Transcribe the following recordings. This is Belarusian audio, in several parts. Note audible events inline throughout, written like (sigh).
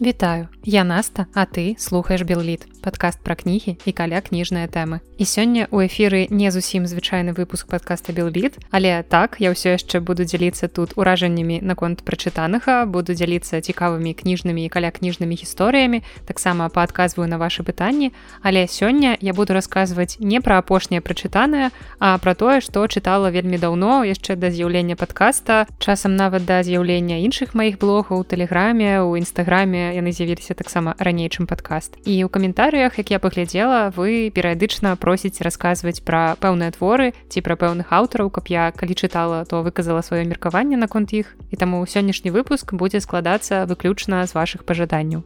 Вітаю. Я наста а ты слухаеш белліт падкаст пра кнігі і каля кніжныя тэмы і сёння у эфіры не зусім звычайны выпуск подкаста белліт але так я ўсё яшчэ буду дзяліцца тут уражаннямі наконт прачытанага буду дзяліцца цікавымі кніжнымі і каля кніжнымі гісторыямі таксама паадказваю на ваши пытанні. Але сёння я буду расказваць не пра апошняе прачытанае а пра тое што чытала вельмі даўно яшчэ да з'яўлення подкаста часам нават да з'яўлення іншых маіх блогаў тэлеграме у нстаграме яны з'явіліся таксама раней чым падкаст. І ў каментарыях як я паглядзела вы перыядычна просіць расказваць пра пэўныя творы ці пра пэўных аўтараў каб я калі чытала то выказала сваё меркаванне наконт іх і таму сённяшні выпуск будзе складацца выключна з вашых пажаданняў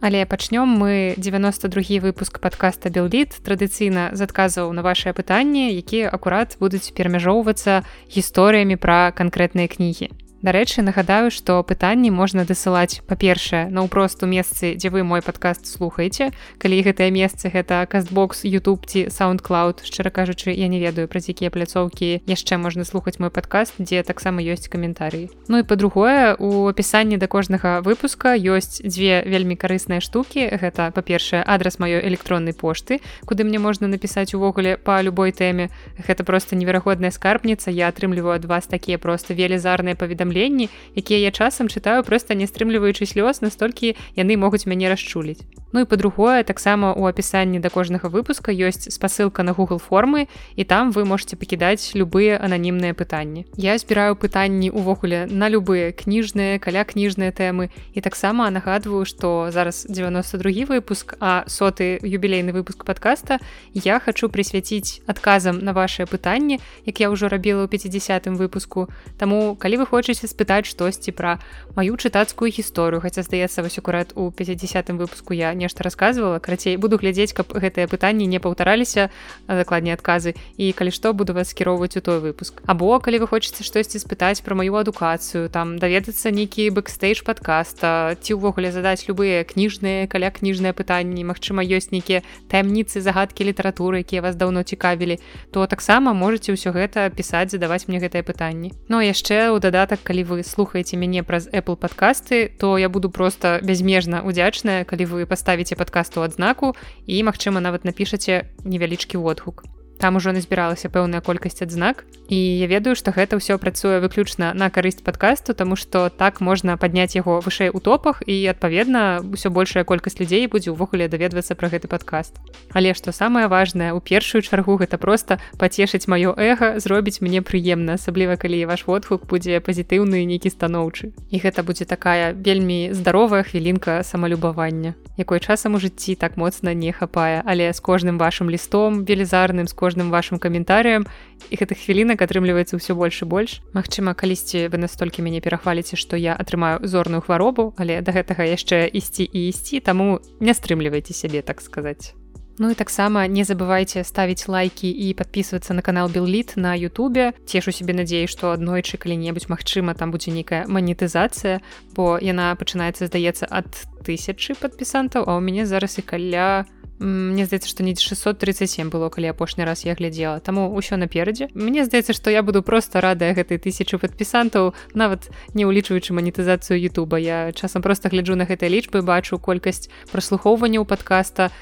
Але пачнём мы. 92 выпуск подкаста Белліт традыцыйна з адказаў на вашыя пытанні, якія акурат будуць перамяжоўвацца гісторыямі пра канкрэтныя кнігі. Дарэчы, нагадаю, што пытанні можна дасылаць па-першае наўпрост у месцы, дзе вы мой падкаст слухаеце. Калі гэтае месцы гэта кастбокс, YouTube ці SoundCloud, шчыра кажучы, я не ведаю, праз якія пляцоўкі яшчэ можна слухаць мой падкаст, дзе таксама ёсць каментарыі. Ну і па-другое, у апісанні да кожнага выпуска ёсць дзве вельмі карысныя штукі. Гэта па-першае, адрас маёй электроннай пошты, куды мне можна напісаць увогуле па любой тэме. Гэта проста неверагодная скарбніца. Я атрымліваю ад вас такія проста велізарныя паведамленні паведамленні якія я часам чытаю просто не стрымліваючы слёз настолькі яны могуць мяне расчуліць. Ну і па-другое таксама у апісанні да кожнага выпуска ёсць спасылка на Google формы і там вы можете пакідаць любыя ананімныя пытанні. Я збіраю пытанні увогуле на любыя кніжныя каля кніжныя тэмы і таксама нагадваю что зараз 92 выпуск а соты юбілейны выпуск подкаста я хочу прысвяціць адказам на ваше пытанні як я ўжо рабіла ў 50 выпуску. Таму калі вы хочаце хочаце спытаць штосьці пра маю чытацкую гісторыю. Хаця здаецца вось акурат у 50 выпуску я нешта рассказывала карацей буду глядзець каб гэтыя пытанні не паўтараліся дакладней адказы. І калі што буду вас скіроўваць у той выпуск. Або калі вы хочаце штосьці спытаць пра маю адукацыю там даведацца нейкі бэкстейдж подкаста ці ўвогуле задаць любыя кніжныя каля кніжныя пытанні Мачыма ёсць нейкія таямніцы загадкі літаратуры якія вас даўно цікавілі то таксама можете ўсё гэта пісаць задаваць мне гэтыя пытанні. Но яшчэ ў дадатак калі вы слухаеце мяне праз Apple подкасты то я буду просто бязмежна удзячная калі вы паставіце падкасту адзнаку і магчыма нават напішаце невялічкі водгук там ужо назбіралася пэўная колькасць адзнак і я ведаю што гэта ўсё працуе выключна на карысць падкасту тому што так можна падняць яго вышэй у топах і адпаведна ўсё большая колькасць людзей будзе ўвогуле даведвацца пра гэты падкаст. Але што самае важное у першую чаргу гэта просто пацешыць маё эго зробіць мне прыемна асабліва калі ваш водгук будзе пазітыўны нейкі станоўчы. І гэта будзе такая вельмі здаровая хвілінка самалюбавання якой часам у жыцці так моцна не хапае але з кожным вашим лістом велізарным з кожным вашим каментарыям і гэтых хвілінак атрымліваецца ўсё больш і больш Магчыма калісьці вы настолькі мяне перахваліце што я атрымаю зорную хваробу але да гэтага яшчэ ісці і ісці таму не стрымлівайце сябе так сказаць. Ну і таксама не забывайте ставіць лайки і подписываться на канал Белліт на Ютубе. Цешу себе надзею што аднойчы калі-небудзь Мачыма там будзе нейкая манетызацыя бо яна пачынаецца здаецца ад тысячи падпісантаў а ў мяне зараз і каля Мне здаецца што не 637 было калі апошні раз я глядзела таму ўсё наперадзе Мне здаецца што я буду просто радая гэтай тысячу падпісантаў нават не ўлічваючы манетызацыю Ютуба. Я часам просто гляджу на гэтай лічбы бачу колькасць праслухоўванняў падкаста.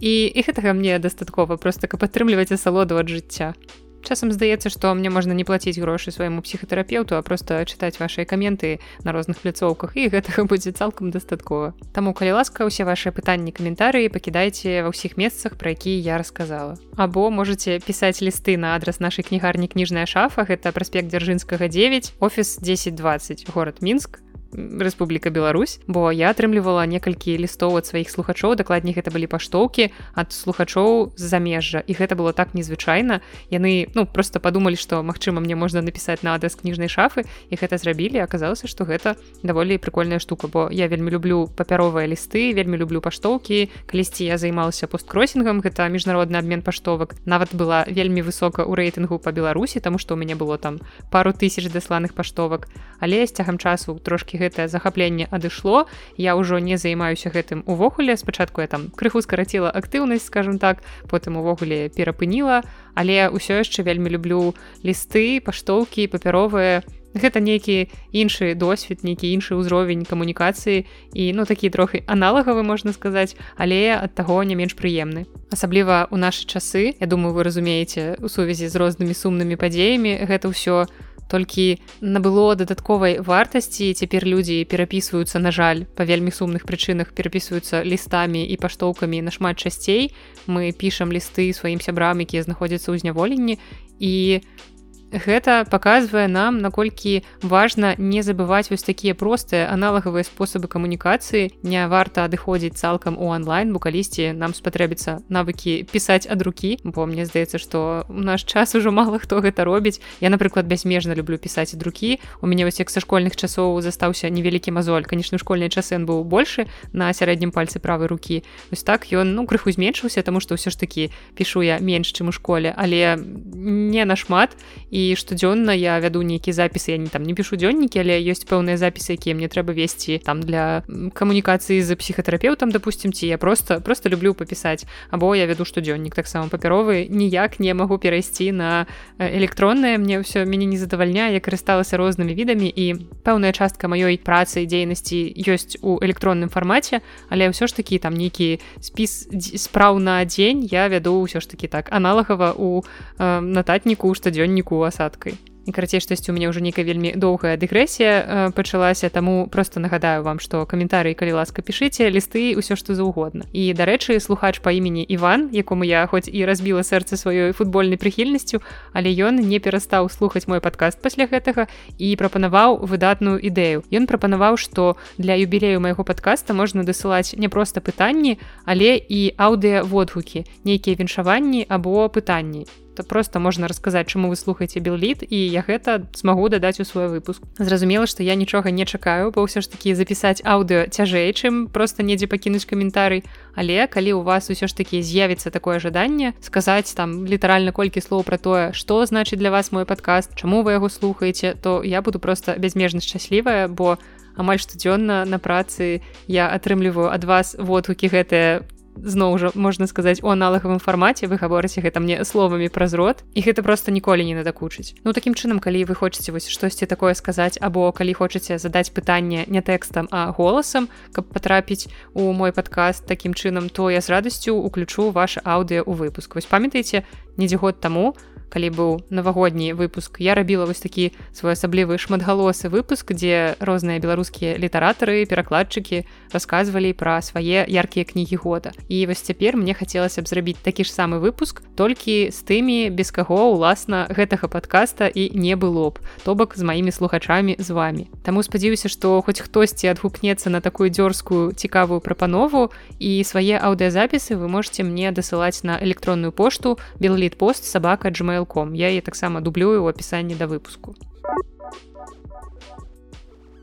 І, і гэтага мне дастаткова просто каб падтрымліваць асалоду ад жыцця часам здаецца што мне можна не плаціць грошы свайму псіхатэрапеўту а просто чытаць вашыя каменты на розных пляцоўках і гэтага (laughs) будзе цалкам дастаткова. Таму калі ласка ўсе вашыя пытанні каментарыі пакідайце ва ўсіх месцах пра якія я рассказала або можете пісаць лісты на адрас нашай кнігарні кніжная шафа гэта праспект дзяржынскага 9 офіс 1020 город мінск Рэспубліка Беларусь бо я атрымлівала некалькі лістоў ад сваіх слухачоў дакладней гэта былі паштоўкі ад слухачоў замежжа і гэта было так незвычайна. Яны ну просто падумалі што магчыма мне можна напісаць на адрас кніжнай шафы і гэта зрабілі. Аказалася што гэта даволі прикольная штука бо я вельмі люблю папяровыя лісты вельмі люблю паштоўкі. Калісьці я займалася посткросінгам гэта міжнародны абмен паштовак. Нават была вельмі высока ў рэйтынгу по беларусі тому что у мяне было там пару тысяч дасланых паштовак. Але з цягам часу трошки гэтае захапленне адышло. Я ўжо не займаюся гэтым увогуле. Спачатку я там крыху скараціла актыўнасць скажем так потым увогуле перапыніла. Але ўсё яшчэ вельмі люблю лісты паштоўкі папяровыя. Гэта нейкі іншы досвед нейкі іншы ўзровень камунікацыі і ну такі трохі аналагавы можна сказаць але ад таго не менш прыемны. Асабліва у нашы часы Я думаю вы разумееце у сувязі з рознымі сумнымі падзеямі гэта ўсё толькі набыло дадатковай вартасці цяпер людзі перапісваюцца на жаль па вельмі сумных прычынах перапісваюцца лістамі і паштоўкамі нашмат часцей. Мы пішам лісты сваім сябрам якія знаходзяцца ў зняволенні і у гэта паказвае нам наколькі важна не забываць вось такія простыя аналагавыя спосабы камунікацыі. Не варта адыходзіць цалкам у онлайн бо калісьці нам спатрэбіцца навыкі пісаць ад рукі бо мне здаецца што у наш час ужо мала хто гэта робіць. Я напрыклад бязмежна люблю пісаць ад рукі. У мяне вось як са школьных часоў застаўся невялікі мазоль. Канечне школьны часы быў большы на сярэднім пальцы правай рукі. Вось так ён ну крыху зменшыўся таму што ўсё ж такі пішу я менш чым у школе але не нашмат. І штодзённа я вяду нейкі запісы я не там не пішу дзённікі але ёсць пэўныя запісы якія мне трэба весці там для камунікацыі з псіхатэрапеўтам допустим ці я просто просто люблю папісаць або я вяду штодзённік таксама папяровы ніяк не магу перайсці на электроннае мне ўсё мяне не задавальняе я карысталася рознымі відамі і пэўная частка маёй працы дзейнасці ёсць у электронным фармаце але ўсё ж такі там нейкі спіс спраў на дзень я вяду ўсё ж такі так аналагава у э, нататніку штодзённіку асадкай і карацей штосьці у мяне ўжо нейкая вельмі доўгая дэгрэсія э, пачалася таму просто нагадаю вам што каментары калі ласка пішыце лісты ўсё што заўгодна і дарэчы слухач па імені Іван якому я хоць і разбіла сэрца сваёй футбольнай прыхільнасцю але ён не перастаў слухаць мой падкаст пасля гэтага і прапанаваў выдатную ідэю. Ён прапанаваў што для юбілею майго падкаста можна дасылаць не проста пытанні але і аўдыяводгукі нейкія віншаванні або пытанні просто можна расказаць чаму вы слухаеце белліт і я гэта смогу дадаць у свой выпуск. Зразумела што я нічога не чакаю бо ўсё ж такі запісаць аўдыо цяжэй чым просто недзе пакінуць каментарый але калі у вас усё ж такі з'явіцца такое жаданне сказаць там літаральна колькі слоў пра тое што значыць для вас мой падкаст чаму вы яго слухаеце то я буду просто бязмежна шчаслівая бо амаль штодзённа на працы я атрымліваю ад вас водгукі гэтыя зноў жа можна сказаць у аналагавым фармаце вы гаворыце гэта мне словамі праз рот і гэта просто ніколі не надакучыць. Ну такім чынам калі вы хочаце вось штосьці такое сказаць або калі хочаце задаць пытанне не тэкстам а голасам каб патрапіць у мой падкаст такім чынам то я з радасцю уключу ваш аўдыо ў выпуск. Вось памятаеце недзе год таму калі быў навагодні выпуск я рабіла вось такі своеасаблівы шматгалосы выпуск дзе розныя беларускія літаратары перакладчыкі расказвалі пра свае яркія кнігі года. І вось цяпер мне хацелася б зрабіць такі ж самы выпуск толькі з тымі без каго уласна гэтага подкаста і не было б. То бок з маімі слухачамі з вами Таму спадзяюся што хоць хтосьці адгукнецца на такую дзёрзкую цікавую прапанову і свае аўдыязапісы вы можете мне дасылаць на электронную пошту белліт пост сабака gmail гмейлком я яе таксама дублюю ў апісанні да выпуску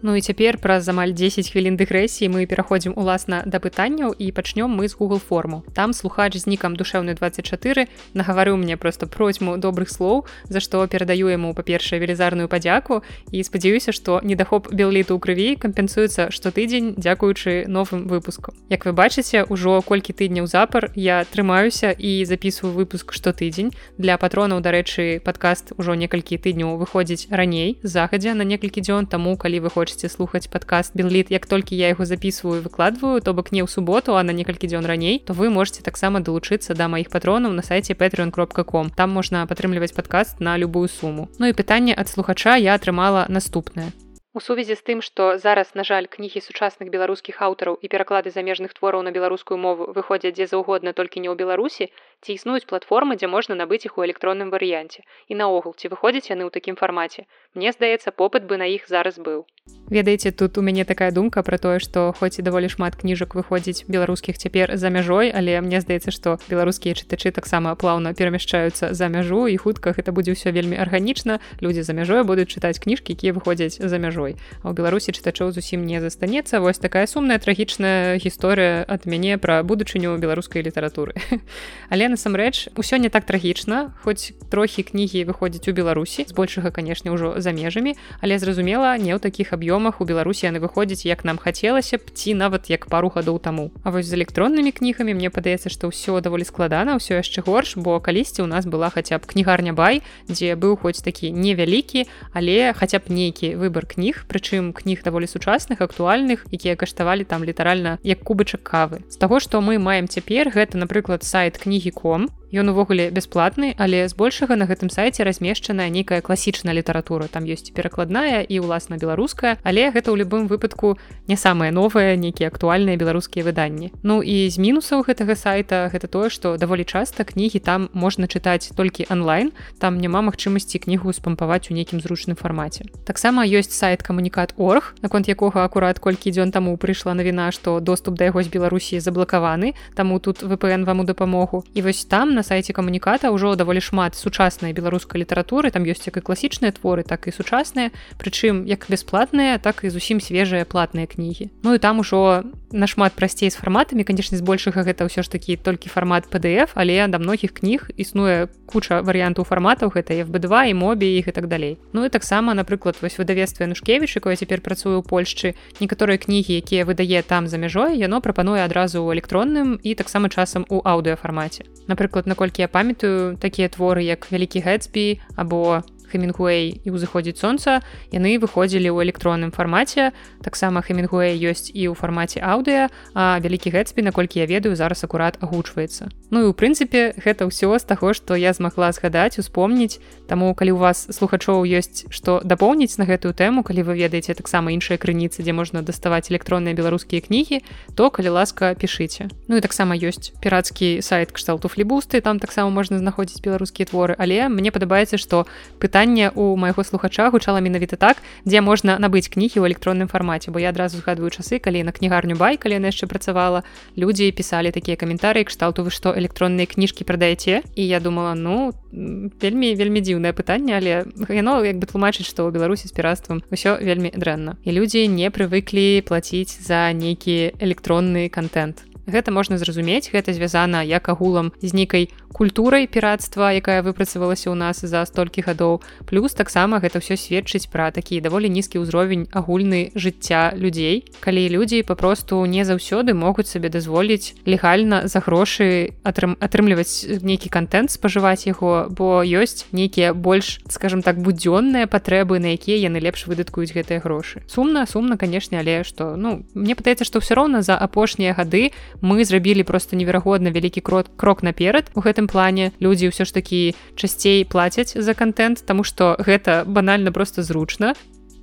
Ну і цяпер праз амаль 10 хвілін дэгрэсіі мы пераходзім уласна да пытанняў і пачнём мы з Google форму. Там слухач з нікам душеўны 24 нагаварыў мне проста процьму добрых слоў, за што перадаю яму па-першае велізарную падзяку і спадзяюся, што недахоп белліту ў крыві кампенсуецца штотыдзень дзякуючы новым выпускам. Як вы бачыце, ужо колькі тыдняў запар я трымаюся і записываю выпуск штотыдзень. Для патронаў, дарэчы, падкаст ужо некалькі тыдняў выходзіць раней захадзя на некалькі дзён таму, калі вы хочаце хочаце слухаць падкаст белліт як толькі я яго записываю выкладваю то бок не ў суботу а на некалькі дзён раней то вы можете таксама далучыцца да маіх патронаў на сайте patreon кропка.com там можна падтрымліваць падкаст на любую суму Ну і пытанне ад слухача я атрымала наступнае У сувязі з тым, што зараз, на жаль, кнігі сучасных беларускіх аўтараў і пераклады замежных твораў на беларускую мову выходзяць дзе заўгодна толькі не ў Беларусі, ці існуюць платформы, дзе можна набыць іх у электронным варыянце. І наогул ці выходзяць яны ў такім фармаце. Мне здаецца, попыт бы на іх зараз быў. Ведаеце, тут у мяне такая думка пра тое, што хоць і даволі шмат кніжак выходзіць беларускіх цяпер за мяжой, але мне здаецца, што беларускія чытачы таксама плаўна перамяшчаюцца за мяжу і хутка гэта будзе ўсё вельмі арганічна. Людзі за мяжой будуць чытаць кніжкі, якія выходзяць за мяжой а ў беларусі чытачоў зусім не застанецца вось такая сумная трагічная гісторыя ад мяне пра будучыню беларускай літаратуры (laughs) але насамрэч усё не так трагічна хоць трохі кнігі выходзяць у беларусі збольшага канешне ўжо за межамі але зразумела не ў такіх аб'ёмах у беларусі яны выходзяць як нам хацелася б ці нават як пару гадоў таму. А вось з электроннымі кнігамі мне падаецца што ўсё даволі складана ўсё яшчэ горш бо калісьці у нас была хаця б кнігарня бай дзе быў хоць такі невялікі але хаця б нейкі выбор кніг прычым кніг даволі сучасных актуальных якія каштавалі там літаральна як кубачак кавы. З таго што мы маем цяпер гэта напрыклад сайт кнігі ком Ён увогуле бясплатны, але збольшага на гэтым сайце размешчаная нейкая класічная літаратура. Там ёсць перакладная і ўласна беларуская, але гэта ў любым выпадку не самае новае, нейкія актуальныя беларускія выданні. Ну і з мінусаў гэтага сайта гэта тое, што даволі часта кнігі там можна чытаць толькі онлайн. Там няма магчымасці кнігу спампаваць у нейкім зручным фармаце. Таксама ёсць сайт камунікат орг, наконт якога акурат колькі дзён таму прыйшла навіна, што доступ да яго з Беларусі заблакаваны, таму тут VPN вам у дапамогу. І вось там на на сайце камуніката ўжо даволі шмат сучаснай беларускай літаратуры там ёсць як і класічныя творы так і сучасныя прычым як бясплатныя так і зусім свежыя платныя кнігі Ну і там ужо нашмат прасцей з фарматамі канешне збольшага гэта ўсё ж такі толькі фармат PDF але да многіх кніг існуе куча варыянтаў фарматаў гэта FB2 і мобі і так далей. Ну і таксама напрыклад вось выдавецтва нушкевіч якое цяпер працую ў Польшчы. Некаторыя кнігі якія выдае там за мяжой яно прапануе адразу ў электронным і таксама часам у аўдыафармаце напрыклад наколькі я памятаю такія творы як вялікі гэтсбі або хемінгуэй і ўзыходзіць сонца яны выходзілі ў электронным фармаце таксама хемінгуэй ёсць і ў фармаце аўдыа а вялікі гэтсбі наколькі я ведаю зараз акурат агучваецца Ну і у прынцыпе гэта ўсё з таго што я змагла згадаць успомніць Таму калі у вас слухачоў ёсць што дапоўніць на гэтую тэму калі вы ведаеце таксама іншыя крыніцы дзе можна даставаць электронныя беларускія кнігі то калі ласка пішыце. Ну і таксама ёсць пірацкі сайт кшталту флібусты там таксама можна знаходзіць беларускія творы. Але мне падабаецца што пытанне пытанне у майго слухача гучала менавіта так дзе можна набыць кнігі ў электронным фармаце бо я адразу згадваю часы калі на кнігарню бай калі яна яшчэ працавала людзі пісалі такія каментарыі кшталту вы што электронныя кніжкі прадаеце? І я думала ну вельмі вельмі дзіўнае пытанне але яно як бы тлумачыць што ў беларусі з піратствам усё вельмі дрэнна. І людзі не прывыклі плаціць за нейкі электронны контент гэта можна зразумець гэта звязана як агулам з нейкай культурай піратства якая выпрацавалася ў нас за столькі гадоў. Плюс таксама гэта ўсё сведчыць пра такі даволі нізкі ўзровень агульны жыцця людзей калі людзі папросту не заўсёды могуць сабе дазволіць легальна за грошы атрым атрымліваць нейкі контент спажываць яго бо ёсць нейкія больш скажем так будзённыя патрэбы на якія яны лепш выдаткуюць гэтыя грошы. Сумна сумна канешне але што? Ну мне падаецца што ўсё роўна за апошнія гады мы зрабілі просто неверагодна вялікі крок крок наперад. У гэтым плане людзі ўсё ж такі часцей плацяць за контент тому что гэта банальна просто зручна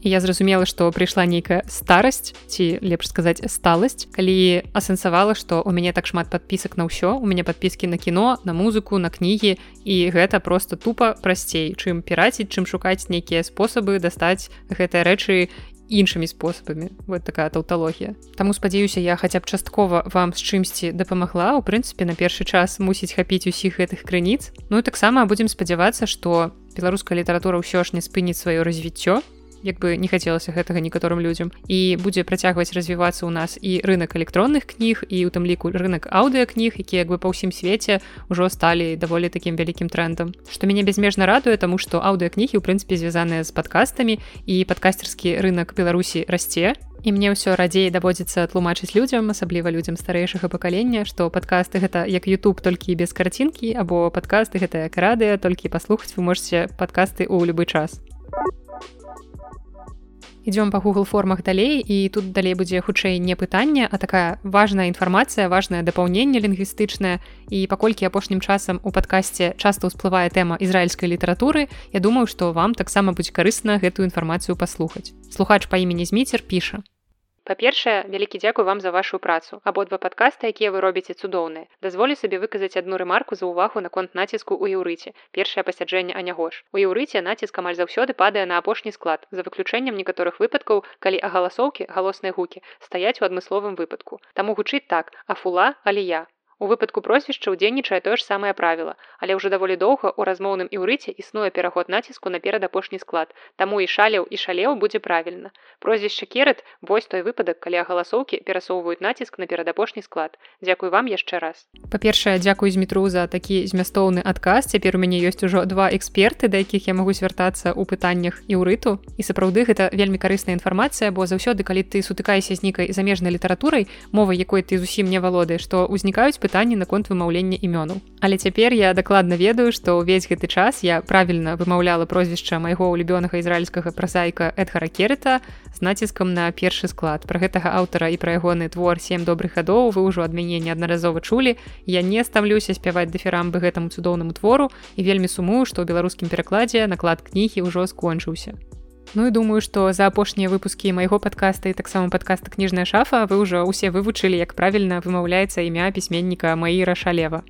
я зразумела што прыйшла нейкая старасць ці лепш сказаць сталасць калі асэнсавала што у мяне так шмат подпісак на ўсё у мяне подпіскі на кіно на музыку на кнігі і гэта просто тупа прасцей чым піраціць чым шукаць нейкія спосабы дастаць гэтыя рэчы іншымі спосабамі. Вот такая таўталогія Таму спадзяюся я хаця б часткова вам з чымсьці дапамагла у прынцыпе на першы час мусіць хапіць усіх гэтых крыніц. Ну і таксама будзем спадзявацца што беларуская літаратура ўсё ж не спыніць сваё развіццё як бы не хацелася гэтага некаторым людзям. І будзе працягваць развівацца ў нас і рынок электронных кніг і у тым ліку рынок аўдыакніг які як бы па ўсім свеце ўжо сталі даволі такім вялікім трендам. Што мяне безмежна радуе таму што аўдыакнігі ў прынцыпе звязаныя з падкастамі і падкастерскі рынок беларусі расце. І мне ўсё радзей даводзіцца тлумачыць людзям асабліва людзям старэйшага пакалення што падкасты гэта як YouTube толькі без карцінкі або падкасты гэта як радыя толькі паслухаць вы можете падкасты ў любы час ідём па google формах далей і тут далей будзе хутчэй не пытанне а такая важная інфармацыя важное дапаўненне лінгвістычнае. І паколькі апошнім часам у падкасці часта ўсплывае тэма ізраільскай літаратуры я думаю што вам таксама будзе карысна гэтую інфармацыю паслухаць. Слухач па імені зміцер піша па-першае вялікі дзякуй вам за вашу працу. Абодва падкаста якія вы робіце цудоўныя. Дазволі сабе выказаць адну рэмарку за ўвагу наконт націску ў еўрыце першае пасяджэнне анягош. У еўрыце націск амаль заўсёды падае на апошні склад. За выключэннем некаторых выпадкаў калі агаласоўкі галосныя гукі стаяць у адмысловым выпадку. Таму гучыць так афула але я У выпадку прозвішча ўдзельнічае тое ж самае правіла, але ўжо даволі доўга ў размоўным іўрыце існуе пераход націску на перад апошні склад. Таму і шалеў і шалеў будзе правільна. Прозвішча керет вось той выпадак, калі агаласоўкі перасоўваюць націск на перадапошні склад. Дзякуй вам яшчэ раз. Па-першае, дзякуй змітру за такі змястоўны адказ. Цяпер у мяне ёсць ужо два эксперты, да якіх я магу звяртацца ў пытаннях іўрыту. І сапраўды гэта вельмі карысная інфармацыя, бо заўсёды, калі ты сутыкаешся з нейкай замежнай літаратурай, мовай якой ты зусім не валодаеш, што ўзнікаюць пытанні наконт вымаўлення імёнаў. Але цяпер я дакладна ведаю, што ўвесь гэты час я правільна вымаўляла прозвішча майго ўлюбёнага ізраільскага празайка Эдгара Керета з націскам на першы склад. Пра гэтага аўтара і пра ягоны твор сем добрых гадоў вы ўжо ад мяне неаднаразова чулі. Я не стаўлюся спяваць даферамбы гэтаму цудоўнаму твору і вельмі сумую, што ў беларускім перакладзе наклад кнігі ўжо скончыўся. Ну і думаю, што за апошнія выпускі майго падкаста і таксама падкаста кніжная шафа вы ўжо ўсе вывучылі, як правільна вымаўляецца імя пісьменніка Маіра Шалева.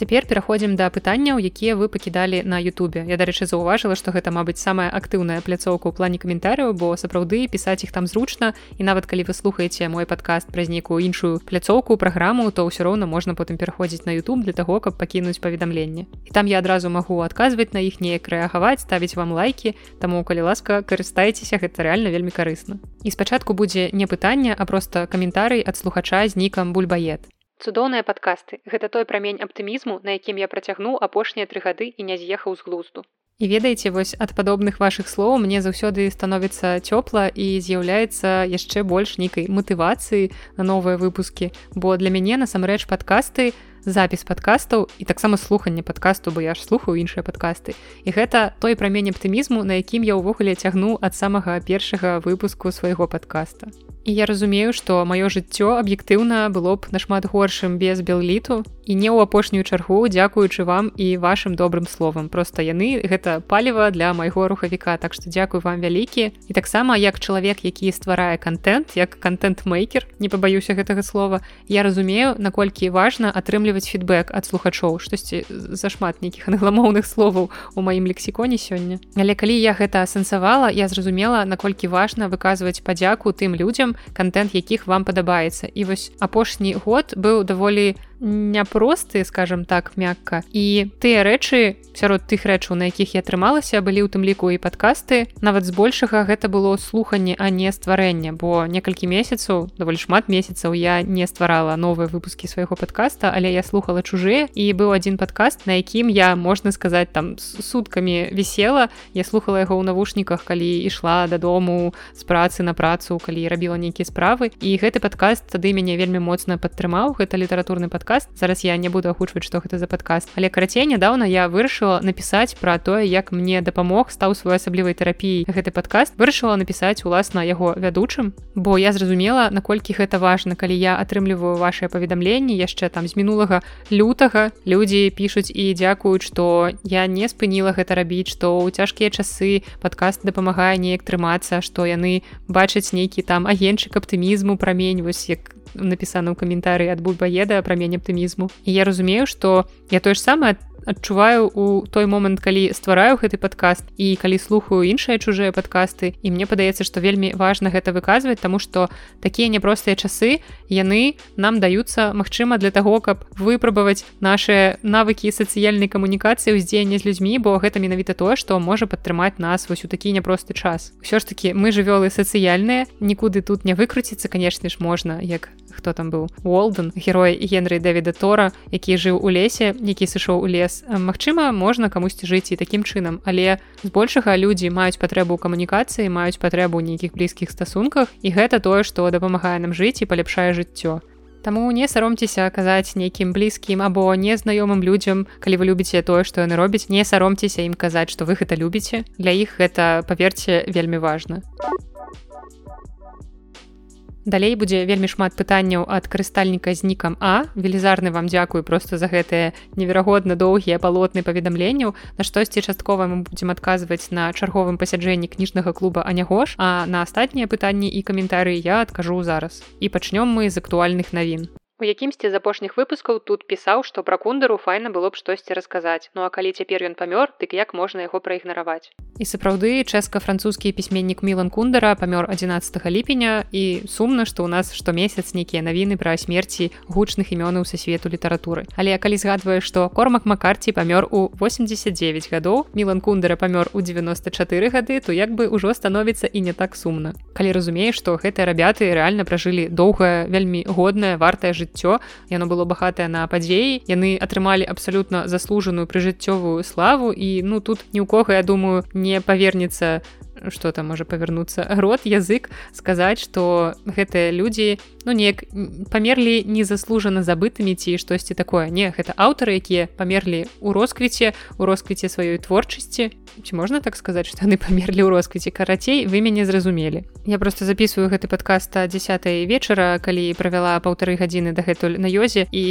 Цяпер пераходзім да пытанняў, якія вы пакідалі на Ютубе. Я дарэчы заўважыла, што гэта мабыць самая актыўная пляцоўка ў плане каментарыяў, бо сапраўды пісаць іх там зручна і нават калі вы слухаеце мой падкаст праз нейкую іншую пляцоўку праграму, то ўсё роўна можна потым пераходзіць на YouTube для таго, каб пакінуць паведамленне. І там я адразу магу адказваць на іх неяк рэагаваць, ставіць вам лайки, таму калі ласка карыстайцеся гэта рэальна вельмі карысна. І спачатку будзе не пытанне, а проста каментарый ад слухача з нікам бульбаед цудоўныя падкасты. Гэта той прамень аптымізму на якім я працягнуў апошнія тры гады і не з'ехаў з глузду. І ведаеце вось ад падобных вашых слоў мне заўсёды становіцца цёпла і з'яўляецца яшчэ больш нейкай матывацыі на новыя выпускі. Бо для мяне насамрэч падкасты запіс падкастаў і таксама слуханне падкасту бо я ж слухаю іншыя падкасты. І гэта той прамень аптымізму на якім я ўвогуле цягну ад самага першага выпуску свайго падкаста І я разумею, што маё жыццё аб'ектыўна было б нашмат горшым без белліту і не ў апошнюю чаргу, дзякуючы вам і вашым добрым словам. Проста яны гэта паліва для майго рухавіка, так што дзякуй вам вялікі. І таксама як чалавек, які стварае контент, як контент-мейкер, не пабаюся гэтага слова, я разумею, наколькі важна атрымліваць фідбэк ад слухачоў, штосьці зашмат нейкіх англамоўных словаў у маім лексіконе сёння. Але калі я гэта асэнсавала, я зразумела, наколькі важна выказваць падзяку тым людзям, контент якіх вам падабаецца. І вось апошні год быў даволі няпросты скажем так мякка і тыя рэчы сярод тых рэчаў на якіх я атрымалася былі ў тым ліку і падкасты. Нават збольшага гэта было слуханне а не стварэнне бо некалькі месяцаў даволі шмат месяцаў я не стварала новыя выпускі свайго подкаста але я слухала чужыя і быў адзін падкаст на якім я можна сказаць там суткамі вісела. Я слухала яго ў навушніках калі ішла дадому з працы на працу калі рабіла нейкія справы. І гэты падкаст тады мяне вельмі моцна падтрымаў. Гэта літаратурны падкаст падкаст зараз я не буду агучваць што гэта за падкаст але карацей нядаўна я вырашыла напісаць пра тое як мне дапамог стаў свой асаблівай тэрапіі гэты падкаст вырашыла напісаць уласна яго вядучым. Бо я зразумела наколькі гэта важна калі я атрымліваю ваши паведамленні яшчэ там з мінулага лютага. Людзі пішуць і дзякуюць што я не спыніла гэта рабіць што ў цяжкія часы падкаст дапамагае неяк трымацца што яны бачаць нейкі там агенчык аптымізму прамень вось як напісана ў каментары ад бульбаеда прамень аптымізму. І я разумею што я тое ж самае адчуваю у той момант калі ствараю гэты падкаст і калі слухаю іншыя чужыя падкасты. І мне падаецца што вельмі важна гэта выказваць таму што такія няпростыя часы яны нам даюцца магчыма для таго каб выпрабаваць наши навыкі сацыяльнай камунікацыі ўздзеяння з людзьмі бо гэта менавіта тое што можа падтрымаць нас вось у такі няпросты час. Ўсё ж таки мы жывёлы сацыяльныя нікуды тут не выкруціцца канешне ж можна як хто там быў Уолден герой генры Дэвіда тора які жыў у лесе які сышоў у лес. Працэс Магчыма можна камусьці жыць і такім чынам але збольшага людзі маюць патрэбу ў камунікацыі маюць патрэбу нейкіх блізкіх стасунках і гэта тое што дапамагае нам жыць і паляпшае жыццё. Таму не саромцеся казаць нейкім блізкім або незнаёмым людзям калі вы любіце тое што яны робяць не саромцеся ім казаць што вы гэта любіце. Для іх гэта паверце вельмі важна Далей будзе вельмі шмат пытанняў ад карыстальніка з нікам А. Велізарны вам дзякую просто за гэтыя неверагодна доўгія палотны паведамленняў. На штосьці часткова мы будзем адказваць на чарговым пасяджэнні кніжнага клуба анягош а на астатнія пытанні і каментарыі я адкажу зараз. І пачнём мы з актуальных навін У якімсьці з апошніх выпускаў тут пісаў што пра кундару файна было б штосьці расказаць. Ну а калі цяпер ён памёр дык як можна яго праігнараваць і сапраўды чэска-французскі пісьменнік мілан кундара памёр 11 ліпеня і сумна што ў нас штомесяц нейкія навіны пра смерці гучных імёнаў са свету літаратуры. Але калі згадваю што кормак макарці памёр у 89 гадоў мілан кундара памёр у 94 гады то як бы ўжо становіцца і не так сумна. Калі разумееш што гэтыя рабяты рэальна пражылі доўгае вельмі годнае вартае жыццё яно было багатае на падзеі яны атрымалі абсалютна заслужаную прыжыццёвую славу. І ну тут ні ў кога я думаю не павернецца что там можа павярнуцца рот язык сказаць что гэтыя людзі ну неяк памерлі незаслужана забытымі ці штосьці такое. Не гэта аўтары якія памерлі ў росквіце у росквіце сваёй творчасці ці можна так сказаць что яны памерлі ў росквіце карацей вы мяне зразумелі я просто записываю гэты подкаста 10 вечара калі правяла паўтары гадзіны дагэтуль на ёзе і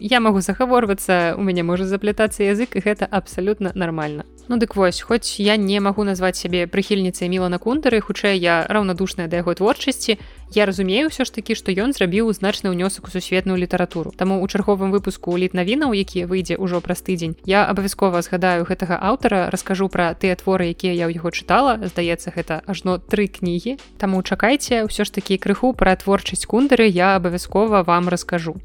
я магу загаворвацца у мяне можа заплятацца язык і гэта абсалютна нормально ну дык вось хоць я не магу назваць сябе прыхільніцай мілана кундары хутчэй я раўнадушная да яго творчасці я разумею ўсё ж такі што ён зрабіў значны ўнёсак у сусветную літаратуру. Таму у чарговым выпуску літ навінаў які выйдзе ўжо праз тыдзень я абавязкова згадаю гэтага аўтара раскажу пра тыя творы якія я ў яго чытала. Здаецца гэта ажно тры кнігі. Таму чакайце ўсё ж такі крыху пра творчасць кундары я абавязкова вам раскажу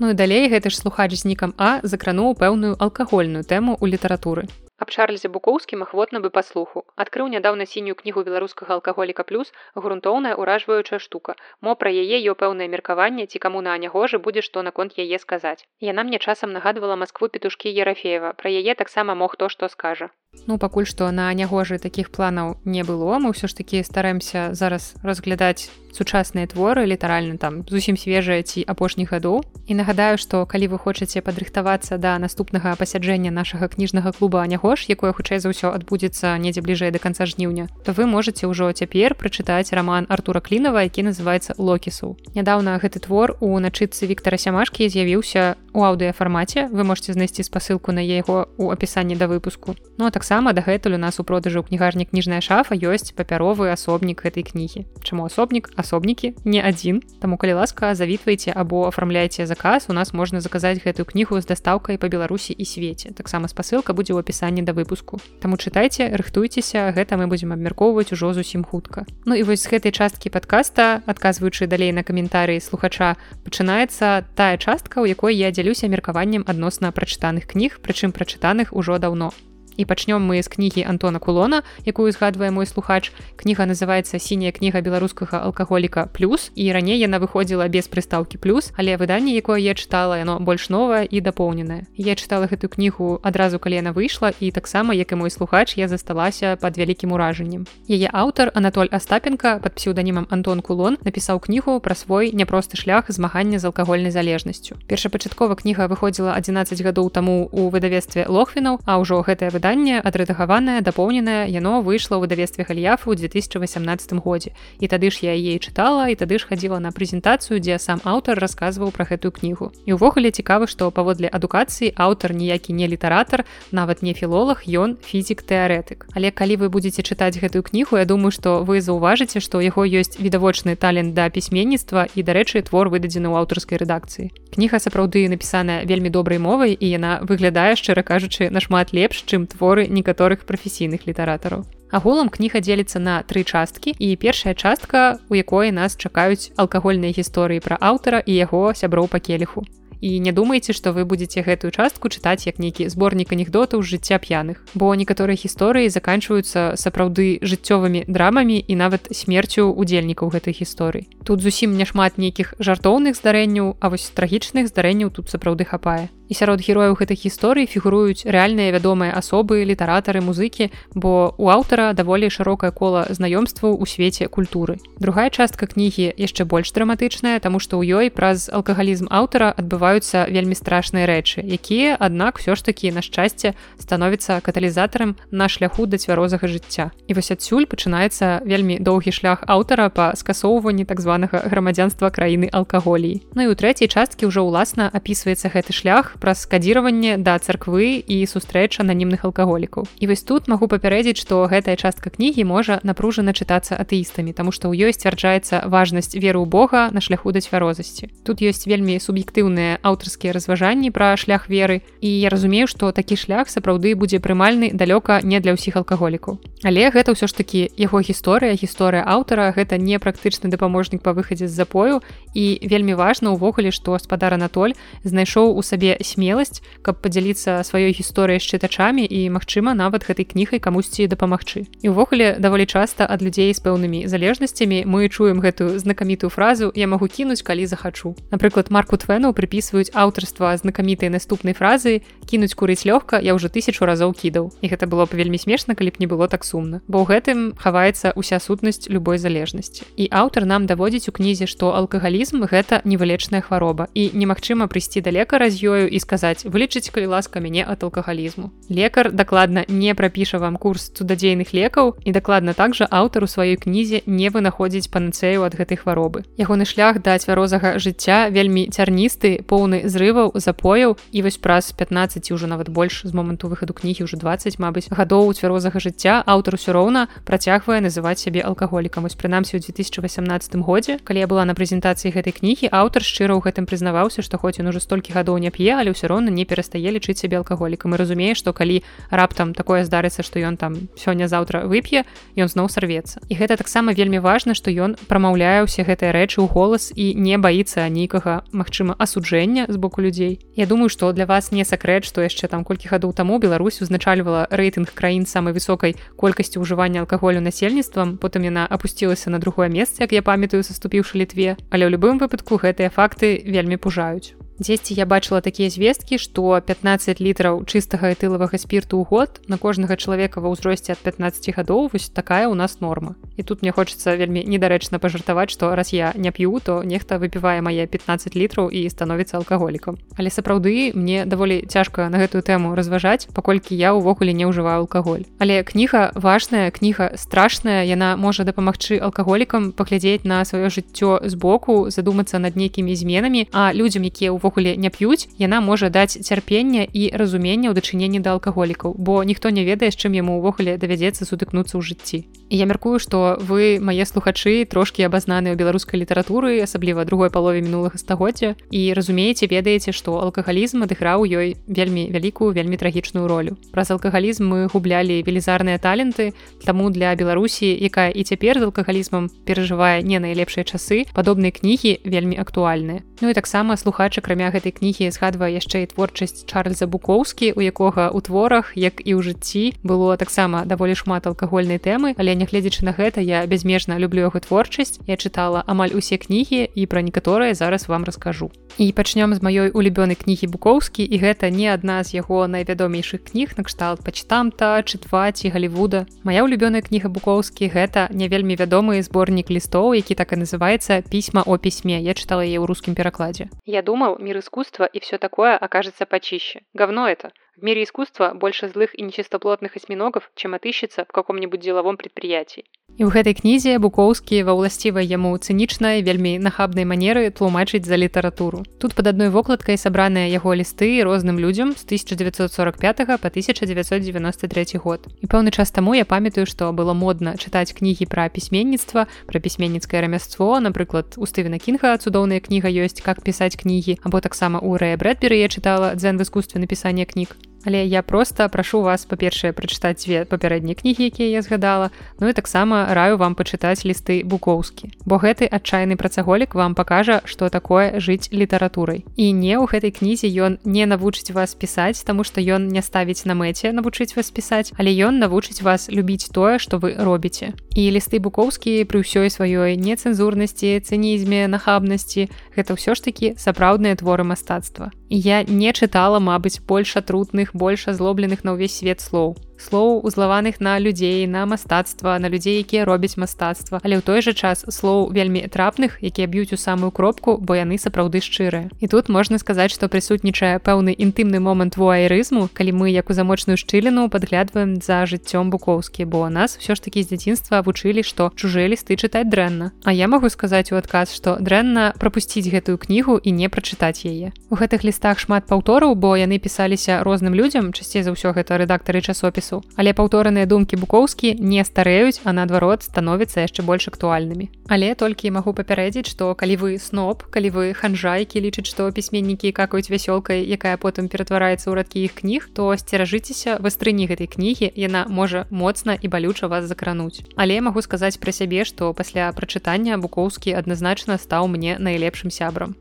Ну і далей гэты ж слухач з нікам А закрануў пэўную алкагольную тэму ў літаратуры. Аб Чарльзе букоўскім ахвотна бы паслуху. Адкрыў нядаўна сінюю кнігу беларускага алкаголіка плюс грунтоўная ўражваючая штука. Мо пра яе ё пэўнае меркаванне ці каму на анягожы будзе што наконт яе сказаць. Яна мне часам нагадвала Маскву петушкі Ерафеева. Пра яе таксама мог то, што скажа. Ну пакуль што на анягожы такіх планаў не было, мы ўсё ж такі стараемся зараз разглядаць сучасныя творы літаральна там зусім свежыя ці апошніх гадоў. І нагадаю што калі вы хочаце падрыхтавацца да наступнага пасяджэння нашага кніжнага клуба анягош якое хутчэй за ўсё адбудзецца недзе бліжэй да канца жніўня то вы можете ўжо цяпер прачытаць раман артура клінова які называется локісу нядаўна гэты твор у начытцы Віктора сямашкі з'явіўся у аўдыафармаце вы можете знайсці спасылку на яго у апісанні да выпуску. Ну а таксама дагэтуль у нас у продажы ў кнігарні кніжная шафа ёсць папяровы асобнік гэтай кнігі. Чаму асобнік? Асобнікі не адзін. Таму калі ласка завітвайце або афармляйце заказ у нас можна заказаць гэтую кнігу з дастаўкай па беларусі і свеце. Таксама спасылка будзе ў апісанні да выпуску. Таму чытайце рыхтуйцеся гэта мы будзем абмяркоўваць ужо зусім хутка. Ну і вось з гэтай часткі падкаста адказваючы далей на каментарыі слухача пачынаецца тая частка у якой я дзялюся меркаваннем адносна прачытаных кніг прычым прачытаных ужо даўно і пачнём мы з кнігі Антона кулона якую згадвае мой слухач. Кніга называется сіняя кніга беларускага алкаголіка плюс і раней яна выходзіла без прыстаўкі плюс але выданне якое я чытала яно больш новае і дапоўненае. Я чытала гэтую кнігу адразу калі яна выйшла і таксама як і мой слухач я засталася под вялікім уражаннем. Яе аўтар Анатоль астапенко под псеўданімам Антон кулон напісаў кнігу пра свой няпросты шлях змагання з алкагольнай залежнасцю. Першапачаткова кніга выходзіла 11 гадоў таму у выдавестве лохвінаў а ўжо гэтае выданне выданне адрэдагаванае дапоўненае яно выйшла ў выдавестве галіяфы ў 2018 годзе. І тады ж я яе чытала і тады ж хадзіла на прэзентацыю дзе сам аўтар расказваў пра гэтую кнігу. І ўвогуле цікава што паводле адукацыі аўтар ніякі не літаратар нават не філолог ён фізік тэарэтык але калі вы будете чытаць гэтую кнігу я думаю што вы заўважыце што ў яго ёсць відавочны талент да пісьменніцтва і дарэчы твор выдадзены ў аўтарскай рэдакцыі кніга сапраўды напісаная вельмі добрай мовай і яна выглядае шчыра кажучы нашмат лепш чым твор творы некаторых прафесійных літаратараў. Агулам кніга дзеліцца на тры часткі і першая частка, у якой нас чакаюць алкагольныя гісторыі пра аўтара і яго сяброў па келіху і не думайце што вы будете гэтую частку чытаць як нейкі зборнік анекдотаў жыцця п'яных. Бо некаторыя гісторыі заканчваюцца сапраўды жыццёвымі драмамі і нават смерцю удзельнікаў гэтай гісторый тут зусім няшмат нейкіх жартоўных здарэнняў а вось трагічных здарэнняў тут сапраўды хапае. І сярод герояў гэтых гісторый фігуруюць рэальныя вядомыя асобы літаратары музыкі бо у аўтара даволі шырокае кола знаёмстваў у свеце культуры. Другая частка кнігі яшчэ больш драматычная таму што ў ёй праз алкагалізм аўтара адбывае адбываюцца вельмі страшныя рэчы якія аднак все ж такі на шчасце становіцца каталізатарам на шляху да цвярозага жыцця. І вось адсюль пачынаецца вельмі доўгі шлях аўтара па скасоўванні так званага грамадзянства краіны алкаголій. Ну і у трэцяй часткі ўжо ўласна апісваецца гэты шлях праз скадзіраванне да царквы і сустрэч ананімных алкаголікаў. І вось тут магу папярэдзіць што гэтая частка кнігі можа напружана чытацца атэістамі таму што ў ёй сцвярджаецца важнасць веру ў Бога на шляху да цвярозасці. Тут ёсць вельмі суб'ектыўныя аўтарскія разважанні пра шлях веры. І я разумею што такі шлях сапраўды будзе прымальны далёка не для ўсіх алкаголікаў. Але гэта ўсё ж такі яго гісторыя гісторыя аўтара гэта не практычны дапаможнік па выхадзе з запою. І вельмі важна ўвогуле што спадар Анатоль знайшоў у сабе смеласць каб падзяліцца сваёй гісторыяй з чытачамі і магчыма нават гэтай кнігай камусьці дапамагчы. І ўвогуле даволі часта ад людзей з пэўнымі залежнасцямі мы чуем гэтую знакамітую фразу я магу кінуць калі захачу напрыклад марку твену прыпісваюць аўтарства знакамітай наступнай фразы кінуць курыць лёгка я ўжо тысячу разоў кідаў і гэта было б вельмі смешна калі б не было так сумна. Бо ў гэтым хаваецца ўся сутнасць любой залежнасці. І аўтар нам даводзіць у кнізе што алкагалізм гэта невылечная хвароба. І немагчыма прыйсці да лекара з ёю і сказаць вылічыць калі ласка мяне ад алкагалізму лекар дакладна не прапіша вам курс цудадзейных лекаў і дакладна так жа аўтар у сваёй кнізе не вынаходзіць панацею ад гэтай хваробы. Ягоны шлях да цвярозага жыцця вельмі цярністы поўны зрываў запояў і вось праз 15 ўжо нават больш з моманту выхаду кнігі ўжо 20 Мабыць гадоў цвярозага жыцця аўтар усё роўна працягвае называць сябе алкаголікам. Вось прынамсі ў 2018 годзе калі я была на прэзентацыі гэтай кнігі аўтар шчыра ў гэтым прызнаваўся што хоць ён уже столькі гадоў не п'е але ўсё роўна не перастае лічыць сябе алкаголікам. І разумее што калі раптам такое здарыцца што ён там сёння-заўтра вып'е ён зноў сарвецца. І гэта таксама вельмі важна што ён прамаўляе ўсе гэтыя рэчы ў голас і не баіцца нейкага магчыма асуджэння з боку людзей Я думаю што для вас не сакрэт што яшчэ там колькі гадоў таму Беларусь узначальвала рэйтынг краін самай высокай колькасці ўжывання алкаголю насельніцтвам потым яна апусцілася на другое месца як я памятаю саступіўшы літве. Але ў любым выпадку гэтыя факты вельмі пужаюць дзесьці я бачыла такія звесткі што 15 літраў чыстага этылавага спірту ў год на кожнага чалавека ва ўзросце ад 15 гадоў вось такая у нас норма. І тут мне хочацца вельмі недарэчна пажартаваць што раз я не п'ю то нехта выпівае мае 15 літраў і становіцца алкаголікам. Але сапраўды мне даволі цяжка на гэтую тэму разважаць паколькі я ўвогуле не ўжываю алкаголь. Але кніга важная кніга страшная яна можа дапамагчы алкаголікам паглядзець на сваё жыццё збоку задумацца над нейкімі зменамі а людзям якія ўвогуле увогуле не п'юць яна можа даць цярпення і разуменне ў дачыненні да алкаголікаў бо ніхто не ведае з чым яму ўвогуле давядзецца сутыкнуцца ў жыцці. І я мяркую што вы мае слухачы трошкі абазнаныя ў беларускай літаратуры асабліва другой палове мінулага стагоддзя і разумееце ведаеце што алкагалізм адыграў ёй вельмі вялікую вельмі трагічную ролю. Праз алкагалізм мы гублялі велізарныя таленты таму для беларусі якая і цяпер з алкагалізмам перажывае не найлепшыя часы падобныя кнігі вельмі актуальныя. Ну і таксама слухача крамя гэтай кнігі згадвае яшчэ і творчасць Чарльза Букоўскі, у якога ў творах, як і ў жыцці было таксама даволі шмат алкагольнай тэмы, але нягледзячы на гэта я бязмежна люблю яго творчасць. Я чытала амаль усе кнігі і пра некаторыя зараз вам раскажу. І пачнём з маёй улюбёнай кнігі Букоўскі і гэта не адна з яго найвядомейшых кніг накшталт пачтамта, чытваць і Глівуда. Мая улюбёная кніга Букоўскі гэта не вельмі вядомы зборнік лістоў, які так і называецца пісьма о пісьме. Я чытала яе ў рускім перакладе перекладе. Я думал, мир искусства и все такое окажется почище. Говно это. В мире искусства больше злых и нечистоплотных осьминогов, чем отыщется в каком-нибудь деловом предприятии. І ў гэтай кнізе букоўскі ва ўласцівай яму цынічнай вельмі нахабнай манеры тлумачыць за літаратуру. Тут пад адной вокладкай сабраныя яго лісты розным людзям з 1945 по 1993 год. І пэўны час таму я памятаю, што было модна чытаць кнігі пра пісьменніцтва, пра пісьменніцкае рамяство, напрыклад, у Стывена Кінга цудоўная кніга ёсць как пісаць кнігі, або таксама ў Рэя Брэдберы я чытала дзен в искусстве напісання кніг. Але я просто прашу вас па-першае прачытаць дзве папярэднія кнігі, якія я згадала. Ну і таксама раю вам пачытаць лісты букоўскі. Бо гэты адчайны працаголік вам пакажа, што такое жыць літаратурай. І не ў гэтай кнізе ён не навучыць вас пісаць, таму што ён не ставіць на мэце навучыць вас пісаць, але ён навучыць вас любіць тое, што вы робіце. І лісты букоўскі пры ўсёй сваёй нецэнзурнасці, цынізме, нахабнасці, гэта ўсё ж такі сапраўдныя творы мастацтва. Я не чытала, мабыць, больш атрутных больш азлобленых на ўвесь свет слоў слоў узлаваных на людзей на мастацтва на людзей якія робяць мастацтва. Але ў той жа час слоў вельмі трапных якія б'юць у самую кропку бо яны сапраўды шчырыя. І тут можна сказаць што прысутнічае пэўны інтымны момант вуайрызму калі мы як у замочную шчыліну падглядваем за жыццём букоўскі бо нас все ж такі з дзяцінства вучылі што чужыя лісты чытаць дрэнна. А я магу сказаць у адказ што дрэнна прапусціць гэтую кнігу і не прачытаць яе. У гэтых лістах шмат паўтораў бо яны пісаліся розным людзям часцей за ўсё гэта рэдактары часопісу часу але паўтораныя думкі букоўскі не стареюць а наадварот становіцца яшчэ больш актуальнымі. Але толькі магу папярэдзіць што калі вы сноп калі вы ханжайкі лічыць што пісьменнікі какаюць вясёлкай якая потым ператвараецца ў радкі іх кніг то сцеражыцеся вастрыні гэтай кнігі яна можа моцна і балюча вас закрануць. Але магу сказаць пра сябе што пасля прачытання букоўскі адназначна стаў мне найлепшым сябрам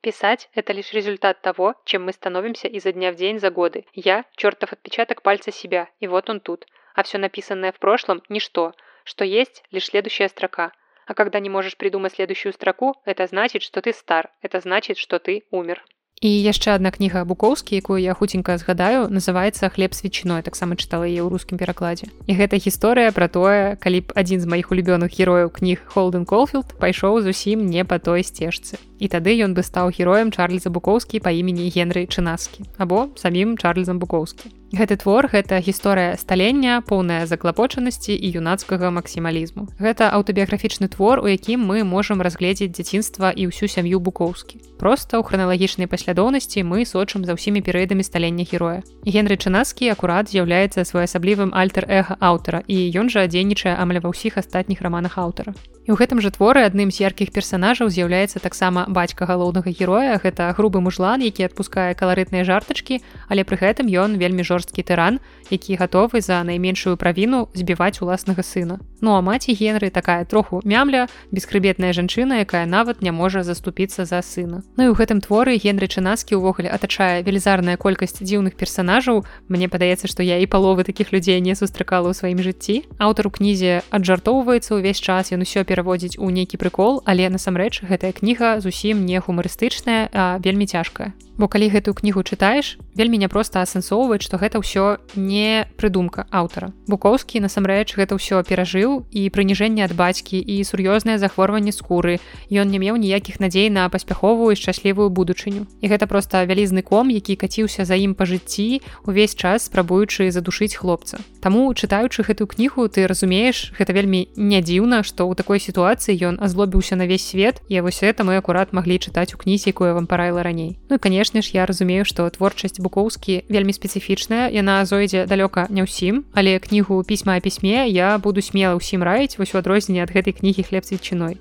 Писать – это лишь результат того, чем мы становимся изо дня в день за годы. Я – чертов отпечаток пальца себя, и вот он тут. А все написанное в прошлом – ничто. Что есть – лишь следующая строка. А когда не можешь придумать следующую строку, это значит, что ты стар. Это значит, что ты умер. І яшчэ одна кніга букоўскі якую я хуценька згадаю называется хлеб с ветчиной таксама чытала яе ў рускім перакладзе. І гэта гісторыя пра тое калі б адзін з маіх улюбёных герояў кніг холден колфілд пайшоў зусім не па той сцежцы. І тады ён бы стаў героем чарльза букоўскі па імені генры чынаскі або самім чарльзам букоўскі Гэты твор гэта гісторыя сталення, поўная заклапочанасці і юнацкага максімалізму. Гэта аўтабіяграфічны твор, у якім мы можам разгледзець дзяцінства і ўсю сям'ю букоўскі. Проста ў храналагічнай паслядоўнасці мы сочым за ўсімі перыядамі сталення героя. Генры Чынаскі акурат з'яўляецца своеасаблівым альтер-эга аўтара і ён жа дзейнічае амаль ва ўсіх астатніх раманах аўтара. І ў гэтым жа творы адным з яркіх персанажаў з'яўляецца таксама бацька галоўнага героя. Гэта грубы мужлан які адпускае каларытныя жартачкі але пры гэтым ён вельмі жорсткі тыран які гатовы за найменшую правіну збіваць уласнага сына ну а маці генры такая троху мямля бесхрыбетная жанчына якая нават не можа заступіцца за сына. Ну і ў гэтым творы генры чынаскі ўвогуле атачае велізарная колькасць дзіўных персанажаў. Мне падаецца што я і паловы такіх людзей не сустракала ў сваім жыцці. Аўтар у кнізе аджартоўваецца ўвесь час ён усё пераводзіць у нейкі прыкол але насамрэч гэтая кніга зусім не гумарыстычная а вельмі цяжкая бо калі гэтую кнігу чытаеш вельмі няпроста асэнсоўваць што гэта ўсё не прыдумка аўтара. Букоўскі насамрэч гэта ўсё перажыў і прыніжэнне ад бацькі і сур'ёзнае захворванне скуры. Ён не меў ніякіх надзей на паспяховую шчаслівую будучыню. І гэта проста вялізны ком які каціўся за ім па жыцці увесь час спрабуючы задушыць хлопца. Таму чытаючы гэтую кнігу ты разумееш гэта вельмі не дзіўна што ў такой сітуацыі ён азлобіўся на весь свет і вось это мы акурат маглі чытаць у кнізе якую вам параіла раней. Ну і конечно канешне ж я разумею што творчасць букоўскі вельмі спецыфічная яна зойдзе далёка не ўсім але кнігу пісьма пісьме я буду смела ўсім раіць вось у адрозненне ад гэтай кнігі хлеб свечыной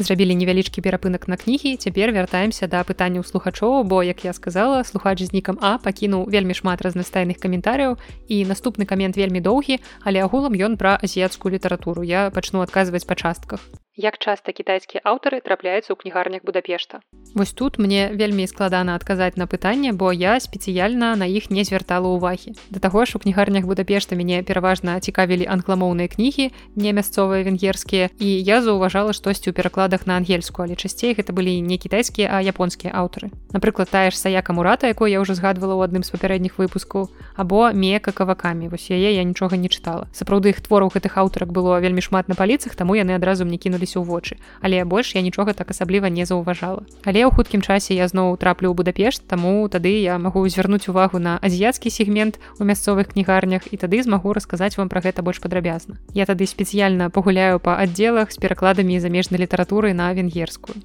зрабілі невялічкі перапынак на кнігі цяпер вяртаемся да пытання ў слухачоў бо як я сказала слухач з нікам а пакінуў вельмі шмат разнастайных каментаряў і наступны камент вельмі доўгі але агулам ён пра азіяцкую літаратуру. Я пачну адказваць па частках Як часта кітайскія аўтары трапляюцца ў кнігарнях Будапешта. Вось тут мне вельмі складана адказаць на пытанне, бо я спецыяльна на іх не звяртала ўвагі. Да таго ж у кнігарнях Будапешта мяне пераважна цікавілі англамоўныя кнігі, не мясцовыя венгерскія і я заўважала штосьці ў перакладах на ангельскую, але часцей гэта былі не кітайскія, а японскія аўтары. Напрыклад, тая ж саяка мурата, якой я ўжо згадвала ў адным з папярэдніх выпускаў, або мека кавакамі вось яе я нічога не чытала. Сапраўды іх твораў гэтых аўтарак было вельмі шмат на паліцах, таму яны адразу мне кінулі кінуліся ў вочы. Але больш я нічога так асабліва не заўважала. Але ў хуткім часе я зноў траплю ў будапешт таму тады я магу звярнуць увагу на азіяцкі сегмент у мясцовых кнігарнях і тады змагу расказаць вам пра гэта больш падрабязна. Я тады спецыяльна пагуляю па аддзелах з перакладамі замежнай літаратуры на венгерскую.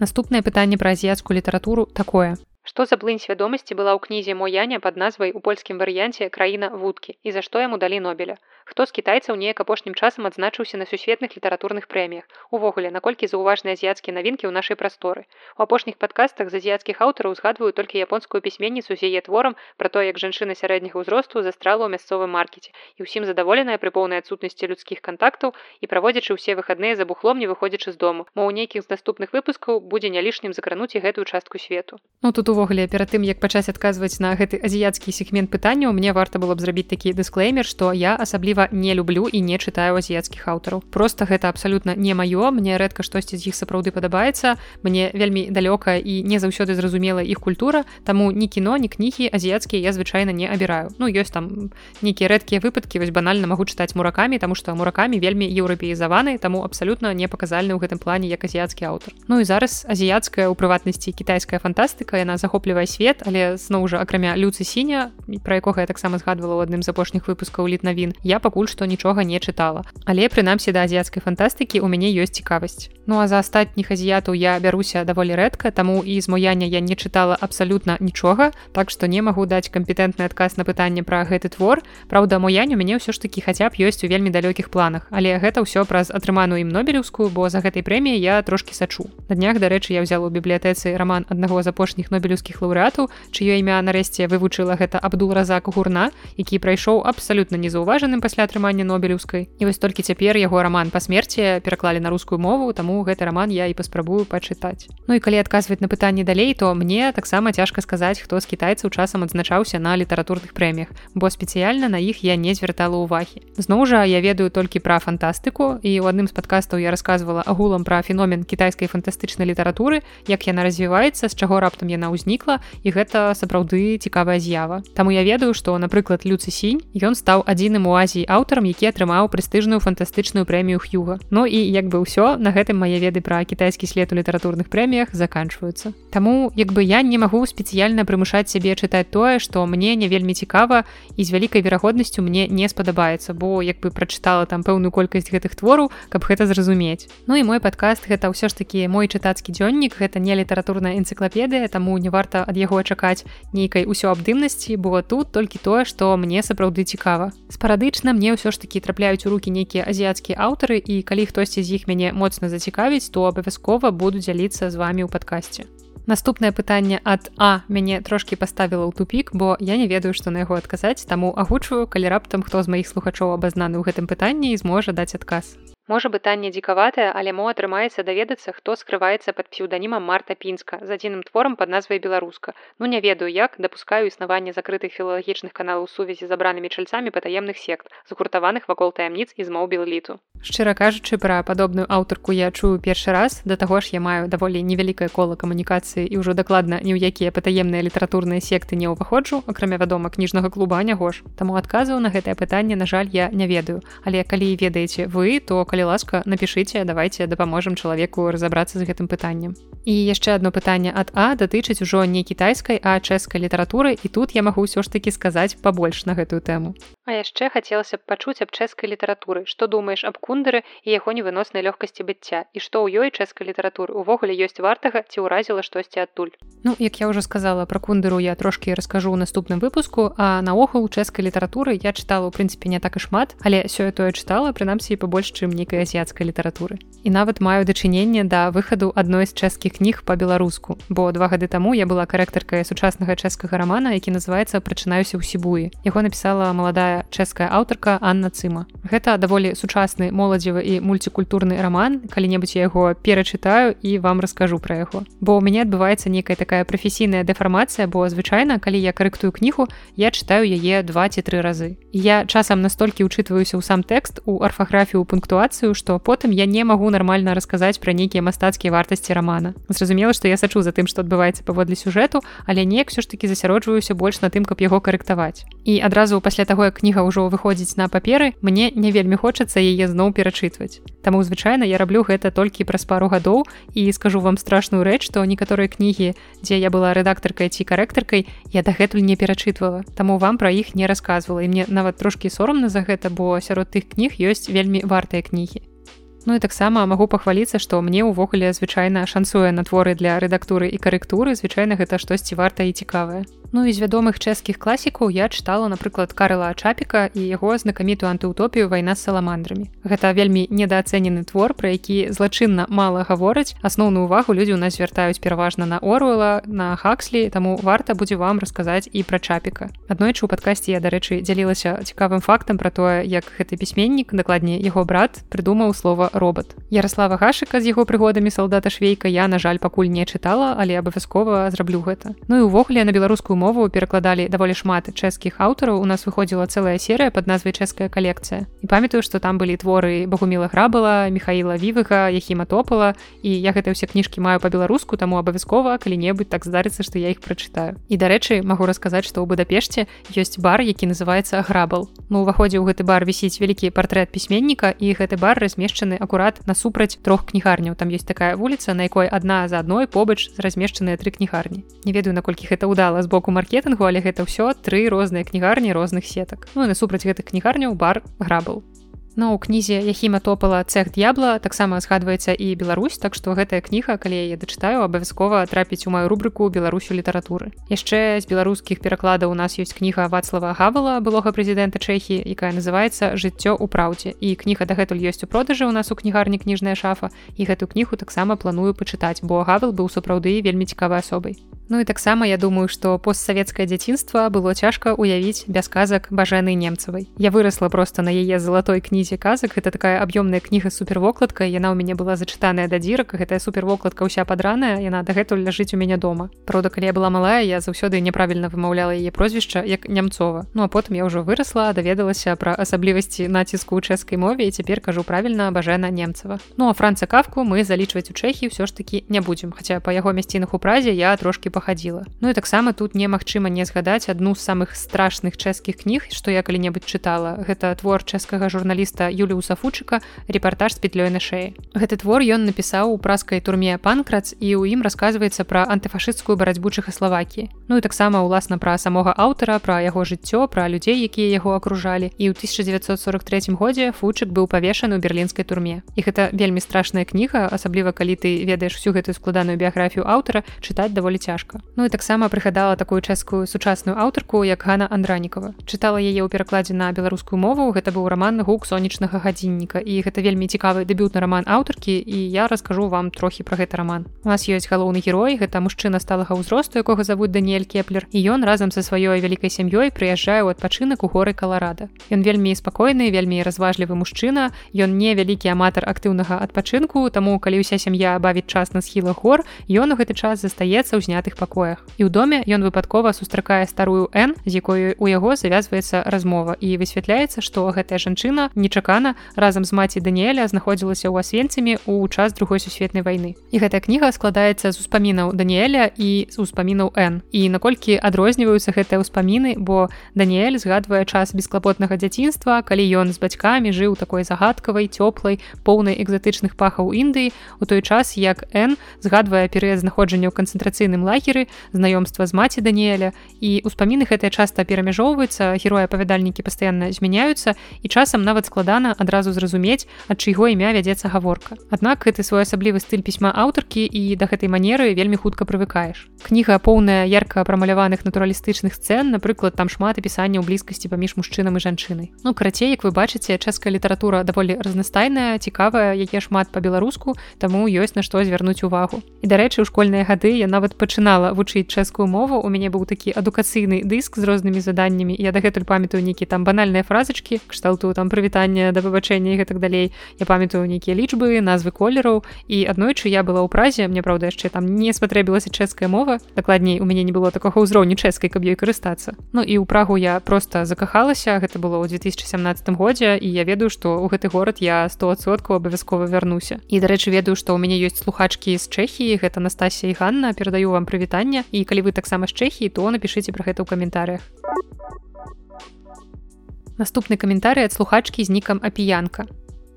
Наступнае пытанне пра азіяцкую літаратуру такое. Што за плынь свядомасці была ў кнізе Мояня пад назвай у польскім варыянце краіна вудкі і за што яму далі нобеля хто з кітайцаў неяк апошнім часам адзначыўся на сусветных літаратурных прэміях? Увогуле наколькі заўважныя азіяцкія навінкі ў нашай прасторы? У апошніх падкастах з азіяцкіх аўтараў узгадваю толькі японскую пісьменніцу з яе творам пра то як жанчына сярэдняга ўзросту застрала ў мясцовым маркеце. І ўсім задаволеная пры поўнай адсутнасці людскіх кантактаў і праводзячы ўсе выхадныя за бухлом не выходзячы з дому. Мо ў нейкіх з наступных выпускаў будзе не лішнім закрануць і гэтую частку свету. Ну тут увогуле перад тым як пачаць адказваць на гэты азіяцкі сегмент пытанняў мне варта было б зрабіць такі дысклеймер што я асабліва асабліва не люблю і не чытаю азіяцкіх аўтараў просто гэта абсалютна не маё мне рэдка штосьці з іх сапраўды падабаецца. Мне вельмі далёка і не заўсёды зразумела іх культура таму ні кіно ні кнігі азіяцкія я звычайна не абіраю. Ну ёсць там нейкія рэдкія выпадкі вось банальна магу чытаць муракамі таму што муракамі вельмі еўрапеізаваны таму абсалютна не паказальны ў гэтым плане як азіяцкі аўтар. Ну і зараз азіяцкая ў прыватнасці кітайская фантастыка яна захоплівае свет але зноў жа акрамя люцы сіня про якога я таксама згадвала ў адным з апошніх выпускаў літнавін я пакуль што нічога не чытала. Але прынамсі да азіяцкай фантастыкі у мяне ёсць цікавасць. Ну а за астатніх азіятаў я бяруся даволі рэдка таму і з муяня я не чытала абсалютна нічога так што не магу даць кампетэнтны адказ на пытанне пра гэты твор. Праўда муяню мяне ўсё ж такі хаця б ёсць у вельмі далёкіх планах. Але гэта ўсё праз атрыманую ім нобелеўскую бо за гэтай прэміяй я трошки сачу. На днях дарэчы я взяла у бібліятэцы роман аднаго з апошніх нобелеўскіх лаўрэатаў чыё імя нарэшце вывучыла гэта абдул разак гурна які прайшоў абсалютна незаўважаным пасля атрымання нобелеўскай. І вось толькі цяпер яго роман па смерці пераклалі на рускую мову таму гэты роман я і паспрабую пачытаць. Ну і калі адказваць на пытанне далей то мне таксама цяжка сказаць хто з кітайцаў часам адзначаўся на літаратурных прэміях бо спецыяльна на іх я не звяртала ўвагі зноў жа я ведаю толькі пра фантастыку і ў адным з падкастаў я рассказывала агулам пра феномен кітайскай фантастычнай літаратуры як яна развіваецца з чаго раптам яна ўзнікла і гэта сапраўды цікавая з'ява. Таму я ведаю што напрыклад люцы сінь ён стаў адзіным у азіі аўтарам які атрымаў прэстыжную фантастычную прэмію х'юга. Ну і як бы ўсё на гэтым мае веды пра кітайскі след у літаратурных прэміях заканчваюцца. Таму як бы я не магу спецыяльна прымушаць сябе чытаць тое што мне не вельмі цікава і з вялікай верагоднасцю мне не спадабаецца бо як бы прачытала там пэўную колькасць гэтых твораў каб гэта зразумець. Ну і мой падкаст гэта ўсё ж такі мой чытацкі дзённік гэта не літаратурная энцыклапедыя таму не варта ад яго чакаць нейкай усё абдымнасці бо тут толькі тое што мне сапраўды цікава. Спарадычна мне ўсё ж такі трапляюць у руки нейкія азіяцкія аўтары і калі хтосьці з іх мяне моцна зацікавіць то абавязкова буду дзяліцца з вами ў падкасці Наступнае пытанне ад А мяне трошки паставіла ў тупік, бо я не ведаю, што на яго адказаць, таму агучваю, калі раптам хто з маіх слухачоў абазнаны ў гэтым пытанні і зможа даць адказ. Можа пытанне дзікаватае, але мо атрымаецца даведацца, хто скрываецца пад псеўданімам Марта пінска з адзіным творам пад назвай беларуска. Ну не ведаю, як дапускаю існаванне закрытых філалагічных каналаў сувязі забранымі чальцамі патаемных сект, згуртаваных вакол таямніц і змоў белліту. Шчыра кажучы пра падобную аўтарку я чую першы раз, да таго ж я маю даволі невялікае кола камунікацыі і ўжо дакладна ні ў якія патаемныя літаратурныя секты не ўваходжу, акрамя вядома кніжнага клуба нягош. Таму адказаў на гэтае пытанне, на жаль, я не ведаю. Але калі ведаеце вы, то калі ласка напішыце давайте дапаможам чалавеку разаобрацца з гэтым пытаннем і яшчэ одно пытанне ад а датычыць ужо не кітайскай а чэшскай літаратуры і тут я магу ўсё ж таки сказаць пабольш на гэтую тэму А яшчэ хацелася б пачуць аб чэшскай літаратуры. Што думаеш аб кундары і яго невыноснай лёгкасці быцця? І што ў ёй чэшскай літаратуры? Увогуле ёсць вартага ці ўразіла штосьці адтуль? Ну як я уже сказала про кундыру я трошки раскажу ў наступным выпуску а наогул чэшскай літаратуры я чытала у прынцыпе не так і шмат але сёе тое чытала прынамсі побольш чым нейкай азіяцкай літаратуры. І нават маю дачыненне да выхаду адной з чэшскіх кніг па-беларуску бо два гады таму я была карэктаркай сучаснага чэшскага рамана які называется прачынаюся ў сібуі яго напісала маладая чэшская аўтарка Анна цыма. Гэта даволі сучасны моладзевы і мульцікультурны раман. Калі-небудзь я яго перачытаю і вам раскажу пра яго. Бо у мяне адбываецца некая такая прафесійная дэфармацыя бо звычайна калі я карэктую кнігу я чытаю яе два ці тры разы. Я часам настолькі ўчытваюся ў сам тэкст у арфаграфію пунктуацыю што потым я не магу нармальна расказаць пра нейкія мастацкія вартасці рамана. Зразумела што я сачу за тым што адбываецца паводле сюжэту але неяк все ж таки засяроджваюся больш на тым каб яго карэктаваць і адразу пасля таго як кніга ўжо выходзіць на паперы мне не вельмі хочацца яе зноў перачытваць. Таму звычайна я раблю гэта толькі праз пару гадоў і скажу вам страшную рэч што некаторыя кнігі дзе я была рэдактаркай ці карэктаркай я дагэтуль не перачытвала. Таму вам пра іх не рассказывала і мне нават трошки сорамна за гэта бо сярод тых кніг ёсць вельмі вартыя кнігі Ну і таксама магу пахваліцца, што мне ўвогуле звычайна шансуе на творы для рэдактуры і карэктуры, звычайна гэта штосьці варта і цікавае. Ну і з вядомых чэшскіх класікаў я чытала, напрыклад, Карла Чапіка і яго знакамітую антыутопію вайна з саламандрамі. Гэта вельмі недаацэнены твор, пра які злачынна мала гавораць. Асноўную увагу людзі ў нас звяртаюць пераважна на Оруэла, на Хакслі, таму варта будзе вам расказаць і пра чапіка. Аднойчы у падкасці я, дарэчы, дзялілася цікавым фактам пра тое, як гэты пісьменнік, дакладней яго брат прыдумаў слова робот. Ярослава Гашыка з яго прыгодамі салдата швейка я, на жаль, пакуль не чытала, але абавязкова зраблю гэта. Ну і ўвогуле на беларускую мову перакладалі даволі шмат чэшскіх аўтараў. У нас выходзіла цэлая серыя под назвай чэшская калекцыя і памятаю што там былі творы багуміла грабала михаила вівыга яхіма топала. І я гэта ўсе кніжкі маю па-беларуску таму абавязкова калі-небудзь так здарыцца што я іх прачытаю. І дарэчы магу расказаць што ў будапешце ёсць бар які называется грабал ну уваходзе ў гэты бар вісіць вялікі партрэт пісьменніка і гэты бар размешчаны акурат насупраць трох кнігарняў там есть такая вуліца на якой адна за адной побач размешчаныя тры кнігарні не ведаю наколькі гэта ўдала з боку маркетынгу але гэта ўсё тры розныя кнігарні розных сетак. Ну насупраць гэтых кнігарняў бар грабл Ну, у кнізе Яхіма топала цех д'ябла таксама згадваецца і Беларусь, так што гэтая кніга, калі я дачытаю, абавязкова трапіць у маю рубрыку беларусю літаратуры. Яшчэ з беларускіх перакладаў у нас ёсць кніга Вацлава Гавала былога прэзідэнта Чэхі, якая называецца жыццё ў праўдзе. І кніга дагэтуль ёсць у продажы у нас у кнігарні кніжная шафа і гэту кнігу таксама планую пачытаць, бо Гавел быў сапраўды вельмі цікавай асобай. Ну і таксама я думаю, што постсавецкае дзяцінства было цяжка уявіць без казак бажаны немцавай. Я вырасла просто на яе залатой кнізе казак. Это такая аб'ёмная кніга супервокладка. Яна ў мяне была зачытаная да дзірак, гэтая супервокладка ўся падраная, яна дагэтуль ляжыць у мяне дома. Праўда, калі я была малая, я заўсёды няправільна вымаўляла яе прозвішча як нямцова. Ну а потым я ўжо вырасла, даведалася пра асаблівасці націску ў чэшскай мове і цяпер кажу правільна бажана немцава. Ну а франца кавку мы залічваць у чэхі ўсё ж такі не будзем. Хаця па яго мясцінах у празе я трошки пахадзіла Ну і таксама тут немагчыма не згадаць адну з самых страшных чэшскіх кніг што я калі-небудзь чытала. Гэта твор чэшскага журналіста юліуса фучыка рэпартаж з петлёй на шеі гэты твор ён напісаў у праскай турме панкрац і ў ім расказваецца пра антыфашысцкую барацьбу чэхаславакі Ну і таксама ўласна пра самога аўтара пра яго жыццё пра людзей якія яго акружалі. І ў 1943 годзе фучык быў павешаны ў берлінскай турме. І гэта вельмі страшная кніга асабліва калі ты ведаеш всю гэтую складаную біяграфію аўтара чытаць даволі цяжка Ну і таксама прыгадала такую чэшскую сучасную аўтарку як Гана Андранікова чытала яе ў перакладзе на беларускую мову. Гэта быў роман гук сонечнага гадзінніка і гэта вельмі цікавы дэбютны роман аўтаркі і я раскажу вам трохі про гэты роман у нас ёсць галоўны герой гэта мужчына сталага ўзросту якога завуць Даниэль кеплер. І ён разам са сваёй вялікай сям'ёй прыязджае ў адпачынак у горы каларада. Ён вельмі спакойны вельмі разважлівы мужчына. Ён не вялікі аматар актыўнага адпачынку таму калі ўся сям'я бавіць час на схілах гор ён у гэты час застаецца ў знятых пакоях. І ў доме ён выпадкова сустракае старую Н з якой у яго завязваецца размова. І высвятляецца што гэтая жанчына нечакана разам з маці Даніэля знаходзілася ў асвенцамі у час другой сусветнай вайны. І гэтая кніга складаецца з успамінаў Даніэля і з успамінаў Н. І наколькі адрозніваюцца гэтыя ўспаміны бо Даніэль згадвае час бесклапотнага дзяцінства калі ён з бацькамі жыў такой загадкавай цёплай поўнай экзатычных пахаў Індыі у той час як Н згадвае перыяд знаходжання ў канцэнтрацыйным лагеры знаёмства з маці Даніэля. І ўспаміны гэтыя часта перамяжоўваюцца героі апавядальнікі пастаянна змяняюцца і часам нават складана адразу зразумець ад чыйго імя вядзецца гаворка. Аднак гэты своеасаблівы стыль пісьма аўтаркі і да гэтай манеры вельмі хутка прывыкаеш. Кніга поўная ярка прамаляваных натуралістычных сцэн напрыклад там шмат апісанняў блізкасці паміж мужчынам і жанчынай. Ну карацей як вы бачыце чэшская літаратура даволі разнастайная цікавая яе шмат па-беларуску таму ёсць на што звярнуць увагу. І дарэчы у школьныя гады я нават пачынала вучыць вучыць чэшскую мову у мяне быў такі адукацыйны дыск з рознымі заданнямі я дагэтуль памятаю нейкі там банальныя фразачкі кшталту там прывітання да выбачэння і гэтак далей. Я памятаю нейкія лічбы назвы колераў і аднойчы я была ў празе мне праўда яшчэ там не спатрэбілася чэшская мова дакладней у мяне не было такога ўзроўню чэшскай каб ёй карыстацца. Ну і ў прагу я просто закахалася гэта было ў 2017 годзе і я ведаю што ў гэты горад я 100соткаў абавязкова вярнуся. І дарэчы ведаю што ў мяне ёсць слухачкі з чэхіі гэта Настасія і Ганна перадаю вам прывітанне і калі вы таксама з чэхі то напішыце пра гэта ў каментарях наступны каментарый ад слухачкі з нікам апіянка.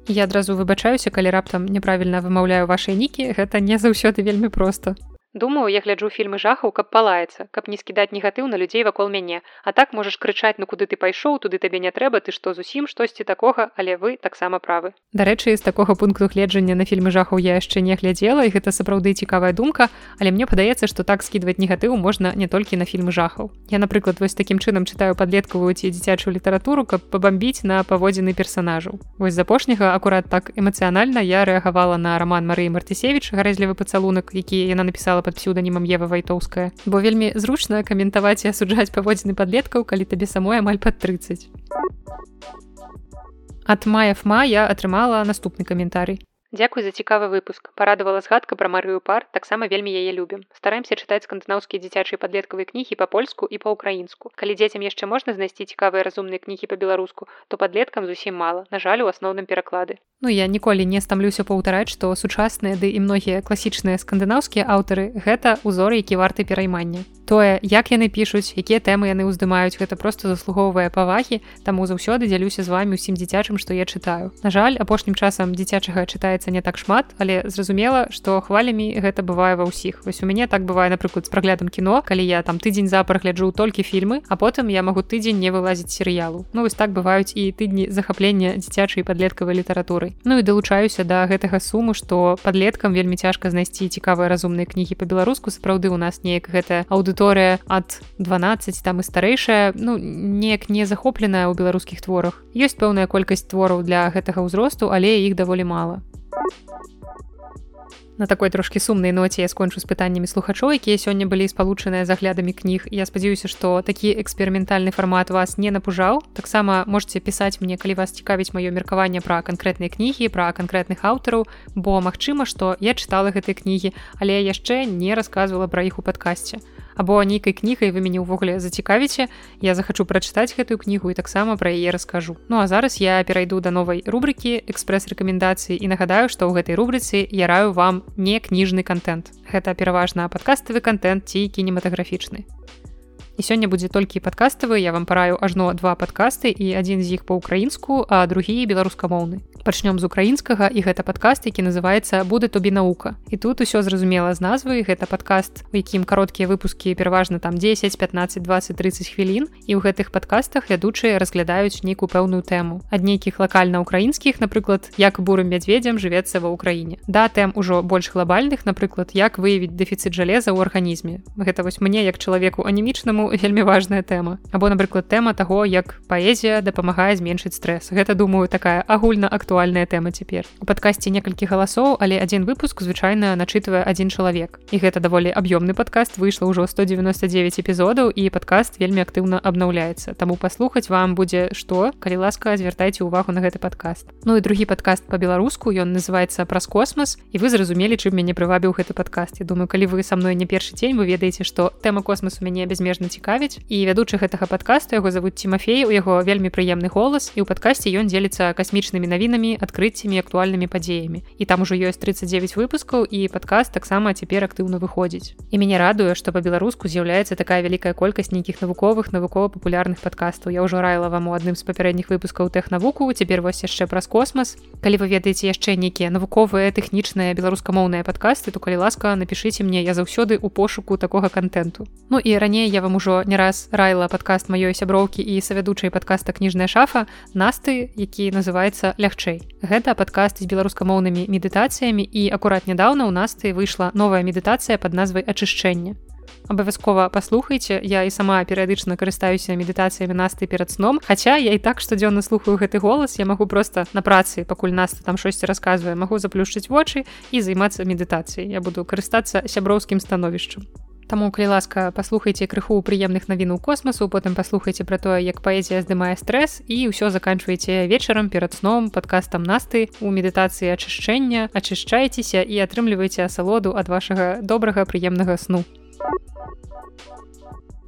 Я адразу выбачаюся калі раптам няправільна вымаўляю вашыя нікі. Гэта не заўсёды вельмі проста Думаю, я гляджу фільмы жахаў, каб палаецца, каб не скідаць негатыў на людзей вакол мяне. А так можаш крычаць, ну куды ты пайшоў, туды табе не трэба, ты што зусім штосьці такога, але вы таксама правы. Дарэчы, з такога пункту гледжання на фільмы жахаў я яшчэ не глядзела і гэта сапраўды цікавая думка, але мне падаецца, што так скідваць негатыў можна не толькі на фільмы жахаў. Я, напрыклад, вось такім чынам чытаю падлеткавую ці дзіцячую літаратуру, каб пабамбіць на паводзіны персанажаў. Вось з апошняга акурат так эмацыянальна я рэагавала на роман Марыі Мартысевіч гарэзлівы пацалунак, які яна напісала под псюданімам Ева вайтоўская бо вельмі зручна каментаваць і асуджаць паводзіны падлеткаў калі табе самой амаль пад 30 ад маефма я атрымала наступны каментарый. Дзякуй за цікавы выпуск. Парадавала згадка пра марыю пар таксама вельмі яе любім. Стараемся чытаць скандынаўскія дзіцячыя падлеткавыя кнігі па-польску і па-украінску. Калі дзецям яшчэ можна знайсці цікавыя разумныя кнігі па-беларуску то падлеткам зусім мала. На жаль у асноўным пераклады Ну я ніколі не стамлюся паўтараць, што сучасныя ды і многія класічныя скандынаўскія аўтары гэта узоры, які варты пераймання. Тое, як яны пішуць, якія тэмы яны ўздымаюць, гэта проста заслугоўвае павагі, таму заўсёды дзялюся з вами усім дзіцячым, што я чытаю. На жаль, апошнім часам дзіцячага чытаецца не так шмат, але зразумела, што хвалямі гэта бывае ва ўсіх. Вось у мяне так бывае, напрыклад, з праглядам кіно, калі я там тыдзень запар гляджу толькі фільмы, а потым я магу тыдзень не вылазіць серыялу. Ну вось так бываюць і тыдні захаплення дзіцячай падлеткавай літаратуры. Ну і далучаюся да гэтага суму, што падлеткам вельмі цяжка знайсці цікавыя разумныя кнігі па-беларуску. Сапраўды у нас неяк гэта аўдыторыя ад 12 там і старэйшая ну неяк не захопленая ў беларускіх творах. Ёсць пэўная колькасць твораў для гэтага ўзросту але іх даволі мала На такой трошки сумнай ноце я скончу з пытаннямі слухачоў, якія сёння былі спалучаныя з аглядамі кніг. Я спадзяюся, што такі эксперыментальны фармат вас не напужаў. Таксама можете пісаць мне, калі вас цікавіць маё меркаванне пра канкрэтныя кнігі, пра канкрэтных аўтараў, бо магчыма, што я чытала гэтыя кнігі, але яшчэ не расказвала пра іх у падкасці або нейкай кнігай вы мяне ўвогуле зацікавіце. Я захачу прачытаць гэтую кнігу і таксама пра яе раскажу. Ну а зараз я перайду да новай рубрыкі экспрэс-рэкамендацыі і нагадаю што ў гэтай рубрыцы я раю вам не кніжны контент гэта пераважна падкаставы контент ці кінематаграфічны. І сёння будзе толькі падкаставы я вам параю ажно два падкасты і адзін з іх па-украінску а другі беларускамоўны пачнём з украінскага і гэта падкаст які называецца буде тобі наука і тут усё зразумела з назвы гэта падкаст у якім кароткія выпускі пераважна там 10 15 20 30 хвілін і ў гэтых падкастах вядучыя разглядаюць нейкую пэўную тэму. Ад нейкіх лакальна украінскіх напрыклад як бурым мядзведзям жывецца ва ўкраіне да тэм ужо больш глобальных напрыклад як выявіць дэфіцыт жалеза ў арганізме гэта вось мне як чалавеку анемічнаму вельмі важная тэма. Або напрыклад тэма таго як паэзія дапамагае зменшыць стрэс. Гэта думаю такая агульна актуальна актуальная тэма цяпер у падкасці некалькі галасоў але адзін выпуск звычайна начытвае адзін чалавек і гэта даволі аб'ёмны падкаст выйшла ўжо 199 эпізодаў і падкаст вельмі актыўна абнаўляецца таму паслухаць вам будзе што калі ласка звяртайце увагу на гэты падкаст Ну і другі падкаст по-беларуску ён называется праз космас і вы зразумелі чым мяне прывабіў гэты падкаст Я думаю калі вы са мной не першы дзень вы ведаеце што тэма космасу мяне бязмежна цікавіць. І вядучы гэтага падкасту яго завуць Тимофей у яго вельмі прыемны голас і ў падкасці ён дзеліцца касмічнымі навінамі навінамі адкрыццямі актуальнымі падзеямі і там ужо ёсць 39 выпускаў і падкаст таксама цяпер актыўна выходзіць і мяне радуе што па-беларуску з'яўляецца такая вялікая колькасць нейкіх навуковых навукова-папулярных падкастаў я ўжо раіла вам у адным з папярэдніх выпускаў тэхнавуку цяпер вось яшчэ праз космас калі вы ведаеце яшчэ нейкія навуковыя тэхнічныя беларускамоўныя падкасты то калі ласка напішыце мне. Я заўсёды у пошуку такога контенту. Ну і раней я вам ужо не раз раіла падкаст маёй сяброўкі і савядучай падкаста кніжная шафа насты які называется лягчэй гісторый. Гэта падкаст з беларускамоўнымі медытацыямі і акурат нядаўна ў нас ты выйшла новая медытацыя пад назвай ачышчэння. Абавязкова паслухайце, я і сама перыядычна карыстаюся медытацыямі насты перад сном. Хаця я і так штодзённа слухаю гэты голас, я магу проста на працы, пакуль нас там штосьці расказвае, магу заплюшчыць вочы і займацца медытацыяй. Я буду карыстацца сяброўскім становішчам. Таму калі ласка паслухайце крыху прыемных навінаў космасу потым паслухайце пра тое як паэзія здымае стрэс і ўсё заканчваеце вечарам перад сном падкастам насты у медытацыі ачышчэння. Ачышчайцеся і атрымлівайце асалоду ад вашага добрага прыемнага сну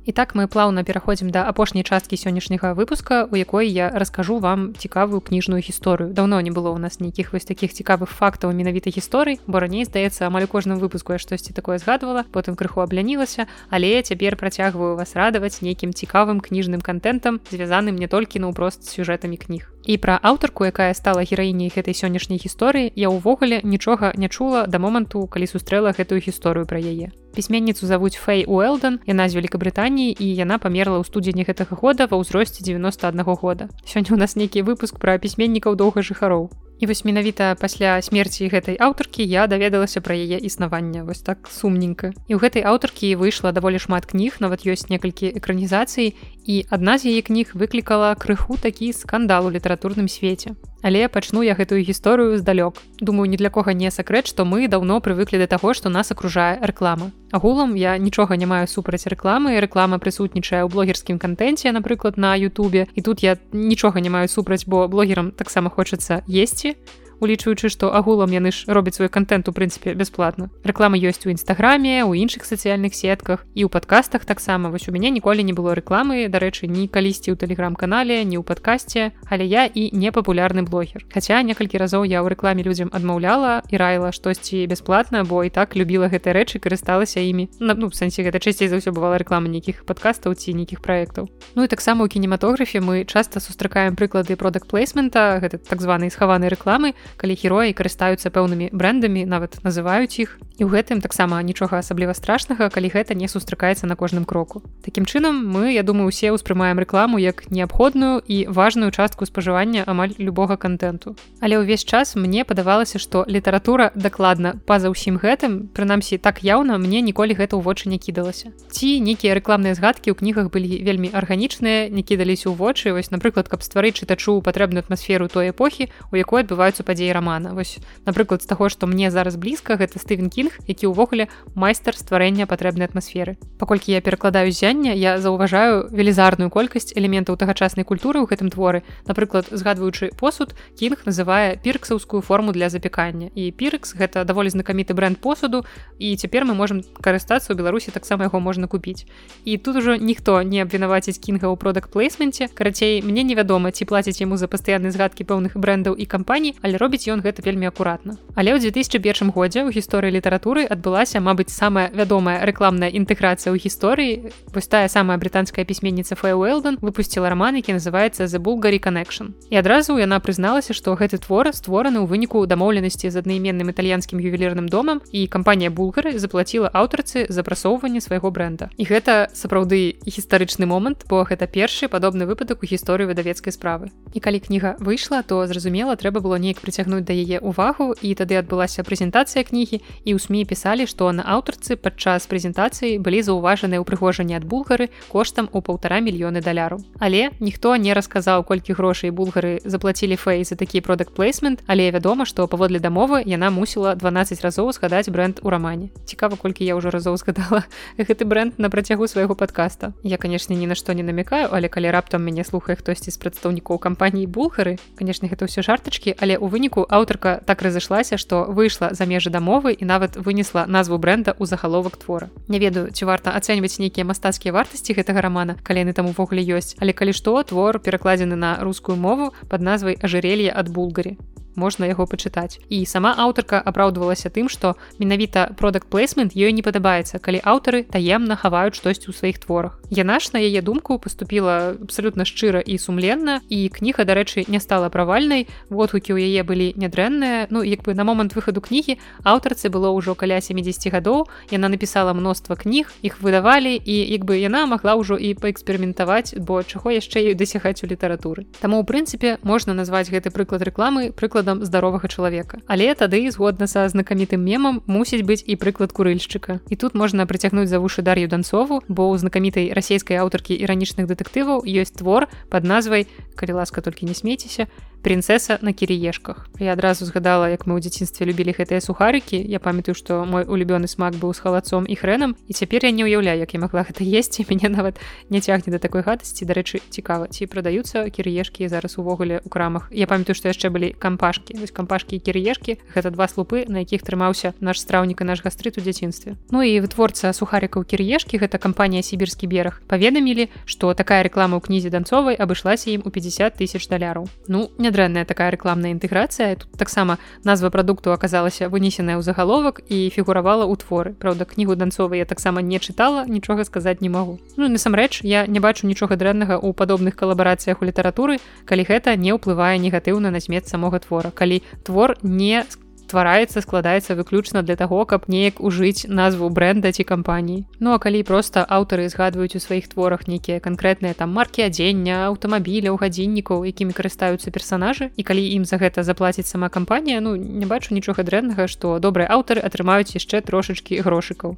І так мы плаўна пераходзім да апошняй часткі сённяшняга выпуска, у якой я раскажу вам цікавую кніжную гісторыю. Даўно не было ў нас нейкіх вось такіх цікавых фактаў менавіта гісторый, бо раней здаецца амаль кожным выпуску я штосьці такое згадвала, потым крыху аблянілася, але цяпер працягваю вас радаваць нейкім цікавым кніжным контентам, звязаным не толькі наўпрост сюжэтамі кніг. І пра аўтарку, якая стала гераіняй гэтай сённяшняй гісторыі, я ўвогуле нічога не чула да моманту, калі сустрэла гэтую гісторыю пра яе. Пісьменніцу завуць фэй уэлден яна з великкабрытаніі і яна памерла ў студзені гэтага года ва ўзросце 91 года. Сёння у нас нейкі выпуск пра пісьменнікаў доўга жыхароў І вось менавіта пасля смерці гэтай аўтаркі я даведалася пра яе існаванне вось так сумненька. І ў гэтай аўтаркі выйшла даволі шмат кніг нават ёсць некалькі экранізацый і адна з яе кніг выклікала крыху такі скандал у літаратурным свеце Але пачну я гэтую гісторыю здалёк. Думаю, ні для кога не сакрэт, што мы даўно прывыклі да таго, што нас акружае рэклама. Агулам я нічога не маю супраць рэкламы, рэклама прысутнічае ў блогерскім кантэнце, напрыклад, на Ютубе. І тут я нічога не маю супраць, бо блогерам таксама хочацца есці. Улічваючы што агулам яны ж робяць свой контент у прынцыпе бясплатна. Рэклама ёсць у нстаграме у іншых сацыяльных сетках і ў падкастах таксама. Вось у мяне ніколі не было рэкламы дарэчы ні калісьці ў тэлеграм-канале не ў падкасці але я і не папулярны блогер. Хаця некалькі разоў я ў рэкламе людзям адмаўляла і раіла штосьці бясплатна бо і так любіла гэтыя рэчы карысталася імі. На ну, сэнсе гэта часцей за ўсё бывала рэклама нейкіх падкастаў ці нейкіх праектаў. Ну і таксама у кінематографе мы часта сустракаем прыклады продукт плейсмента гэта так званай схаванай рэкламы калі героі карыстаюцца пэўнымі брэндамі нават называюць іх. І ў гэтым таксама нічога асабліва страшнага калі гэта не сустракаецца на кожным кроку. Такім чынам мы я думаю усе ўспрымаем рэкламу як неабходную і важную частку спажывання амаль любога контенту але ўвесь час мне падавалася што літаратура дакладна па-за ўсім гэтым прынамсі так яўна мне ніколі гэта ў вочы не кідалася. Ці нейкія рэкламныя згадкі ў кнігах былі вельмі арганічныя не кідаліся ў вочы вось напрыклад каб стварыць чытачу патрэбную атмасферу той эпохі у якой адбываюцца падзеі рамана. Вось напрыклад з таго што мне зараз блізка гэта стывен кінг які ўвогуле майстар стварэння патрэбнай атмасферы. Паколькі я перакладаю зяння я заўважаю велізарную колькасць элементаў тагачаснай культуры ў гэтым творы. Напрыклад згадваючы посуд кінг называе пірксаўскую форму для запікання. І піркс гэта даволі знакаміты бренд посуду і цяпер мы можемм карыстацца ў беларусі таксама яго можна купіць. І тут ужо ніхто не абвінаваціць кінга ў продакт плейсменце карацей мне невядома ці плаціць яму за пастаяннай згадкі пэўных брендаў і кампаній але робіць ён гэта вельмі акуратна. Але ў 2001 годзе ў гісторыі літаратуры адбылася Мабыць самая вядомая рэкламная інтэграцыя ў гісторыі. Вось тая самая брытанская пісьменніца Фэ Уэлдон выпусціла роман які называется the булгари connection і адразу яна прызналася што гэты твор створаны ў выніку дамоўленасці з аднайменным італьянскім ювелірным домам і кампанія булгары заплаціла аўтарцы за прасоўванне свайго бренда і гэта сапраўды гістарычны момант бо гэта першы падобны выпадак у гісторыі выдавецкай справы. І калі кніга выйшла то зразумела трэба было неяк прыцягнуць да яе увагу і тады адбылася прэзентацыя кнігі і ў сМ пісалі што на аўтарцы падчас прэзентацыі былі заўважаныя ўпрыгожанні ад булгары коштам у полтора мільёны даляру але ніхто не расказаў колькі грошай булгары заплацілі фэй за такі продукт плейсмент але вядома што паводле дамовы яна мусіла 12 разоў згадаць бренд у рамане. Цікава колькі я ўжо разоў згадала (laughs) гэты бренд на працягу свайго подкаста я канешне ні на што не намякаю але калі раптам мяне слухае хтосьці з прадстаўнікоў кампаніі булгары канешне гэта ўсё жартачкі але у выніку аўтарка так разышлася што выйшла за межы дамовы і нават вынесла назву бренда ў загаловак твора. Не ведаю ці варта ацэньваць нейкія мастацкія вартасці гэтага рамана калі яны там увогуле ёсць. Але калі што твор перакладзены на рускую мову под назвай ажырелье ад булгари можна яго пачытаць. І сама аўтарка апраўдвалася тым што менавіта продукт плейсмент ёй не падабаецца калі аўтары таемна хаваюць штосьці ў сваіх творах. Яна ж на яе думку поступила абсалютна шчыра і сумленна і кніга дарэчы не стала правальнай водгукі ў яе былі нядрэнныя. Ну як бы на момант выхаду кнігі аўтарцы было ўжо каля 70 гадоў яна напісала мноства кніг іх выдавалі і як бы яна магла ўжо і паэксперыментаваць бо чаго яшчэ ёй дасягаць у літаратуры. Таму у прынцыпе можна назваць гэты прыклад рэкламы прыклад прыкладам здаровага чалавека але тады згодна са знакамітым мемам мусіць быць і прыклад курыльшчыка. І тут можна прыцягнуць за вушы дар'ю данцову бо ў знакамітай расійскай аўтаркі іранічных дэтэктываў ёсць твор под назвай калі ласка толькі не смейцеся прынцеса на кіріешках я адразу згадала як мы ў дзяцінстве любілі гэтыя сухарыкі. Я памятаю што мой улюбёны смак быў з халацом і хрэнам і цяпер я не ўяўляю як я магла гэта есці мяне нават не цягне да такой гадасці дарэчы цікава ці прадаюцца кіріешкі зараз увогуле ў крамах. Я памятаю што яшчэ былі кампашкі вось кампашкі і кіріешкі гэта два слупы на якіх трымаўся наш страўнік і наш гастрыт у дзяцінстве. Ну і вытворца сухарыкаў кіріешкі гэта кампанія сібірскі бераг паведамілі што такая рэклама ў кнізе данцовай абышлася ім у 50 тысяч даляраў ну не нядрэнная такая рэкламная інтэграцыя тут таксама назва прадукту аказалася вынесеная ў загаловак і фігуравала ў творы. Праўда кнігу данцовай я таксама не чытала нічога сказаць не магу. Ну насамрэч я не бачу нічога дрэннага ў падобных калабарацыях у літаратуры калі гэта не ўплывае негатыўна на смет самога твора калі твор не скажу ствараецца складаецца выключна для таго каб неяк ужыць назву бренда ці кампаніі. Ну а калі проста аўтары згадваюць у сваіх творах нейкія канкрэтныя там маркі адзення аўтамабіляў гадзіннікаў якімі карыстаюцца персонажы і калі ім за гэта заплаціць сама кампанія ну не бачу нічога дрэннага што добрыя аўтары атрымаюць яшчэ трошачкі грошыкаў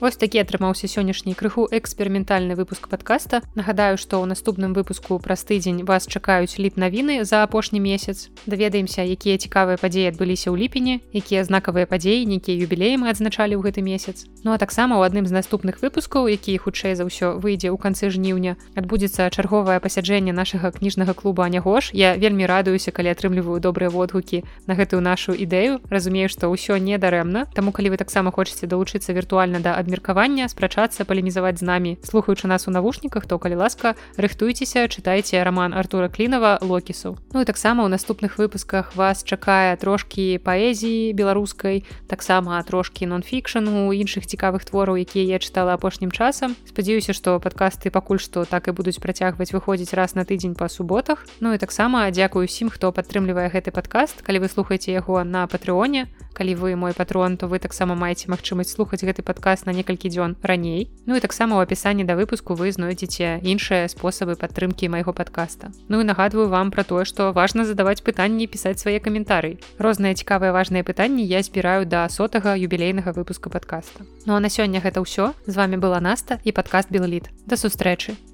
Вось такі атрымаўся сённяшні крыху эксперыментальны выпуск подкаста нагадаю што ў наступным выпуску праз тыдзень вас чакаюць ліп навіны за апошні месяц. Даведаемся якія цікавыя падзеі адбыліся ў ліпені якія знакавыя падзеі нейкія юбілеі мы адзначалі ў гэты месяц. Ну а таксама ў адным з наступных выпускаў які хутчэй за ўсё выйдзе ў канцы жніўня адбудзецца чарговае пасяджэнне нашага кніжнага клуба анягош я вельмі радуюся калі атрымліваю добрыя водгукі на гэтую нашу ідэю. Разумею што ўсё не дарэмна таму калі вы таксама хочаце далучыцца віртуальна да абмеркавання спрачацца палемізаваць з намі. Слухаючы нас у навушніках то калі ласка рыхтуйцеся чытайце роман артура клінова локісу Ну і таксама ў наступных выпусках вас чакае трошкі паэзіі беларускай таксама трошкі нон-фікшану іншых цікавых твораў якія я чытала апошнім часам. Спадзяюся што падкасты пакуль што так і будуць працягваць выходзіць раз на тыдзень па суботах. Ну і таксама дзякую усім хто падтрымлівае гэты падкаст. Калі вы слухаеце яго на патрыоне калі вы мой патрон то вы таксама маеце магчымасць слухаць гэты падкаст на некалькі дзён раней. Ну і таксама ў апісанні да выпуску вы знойдзеце іншыя спосабы падтрымкі майго подкаста Ну і нагадваю вам пра тое што важна задаваць пытанні пісаць свае каментары. Розныя цікавыя важныя пытанні я збіраю да сотага юбілейнага выпуска подкаста Ну а на сёння гэта ўсё. З вами была наста і падкаст белліт да сустрэчы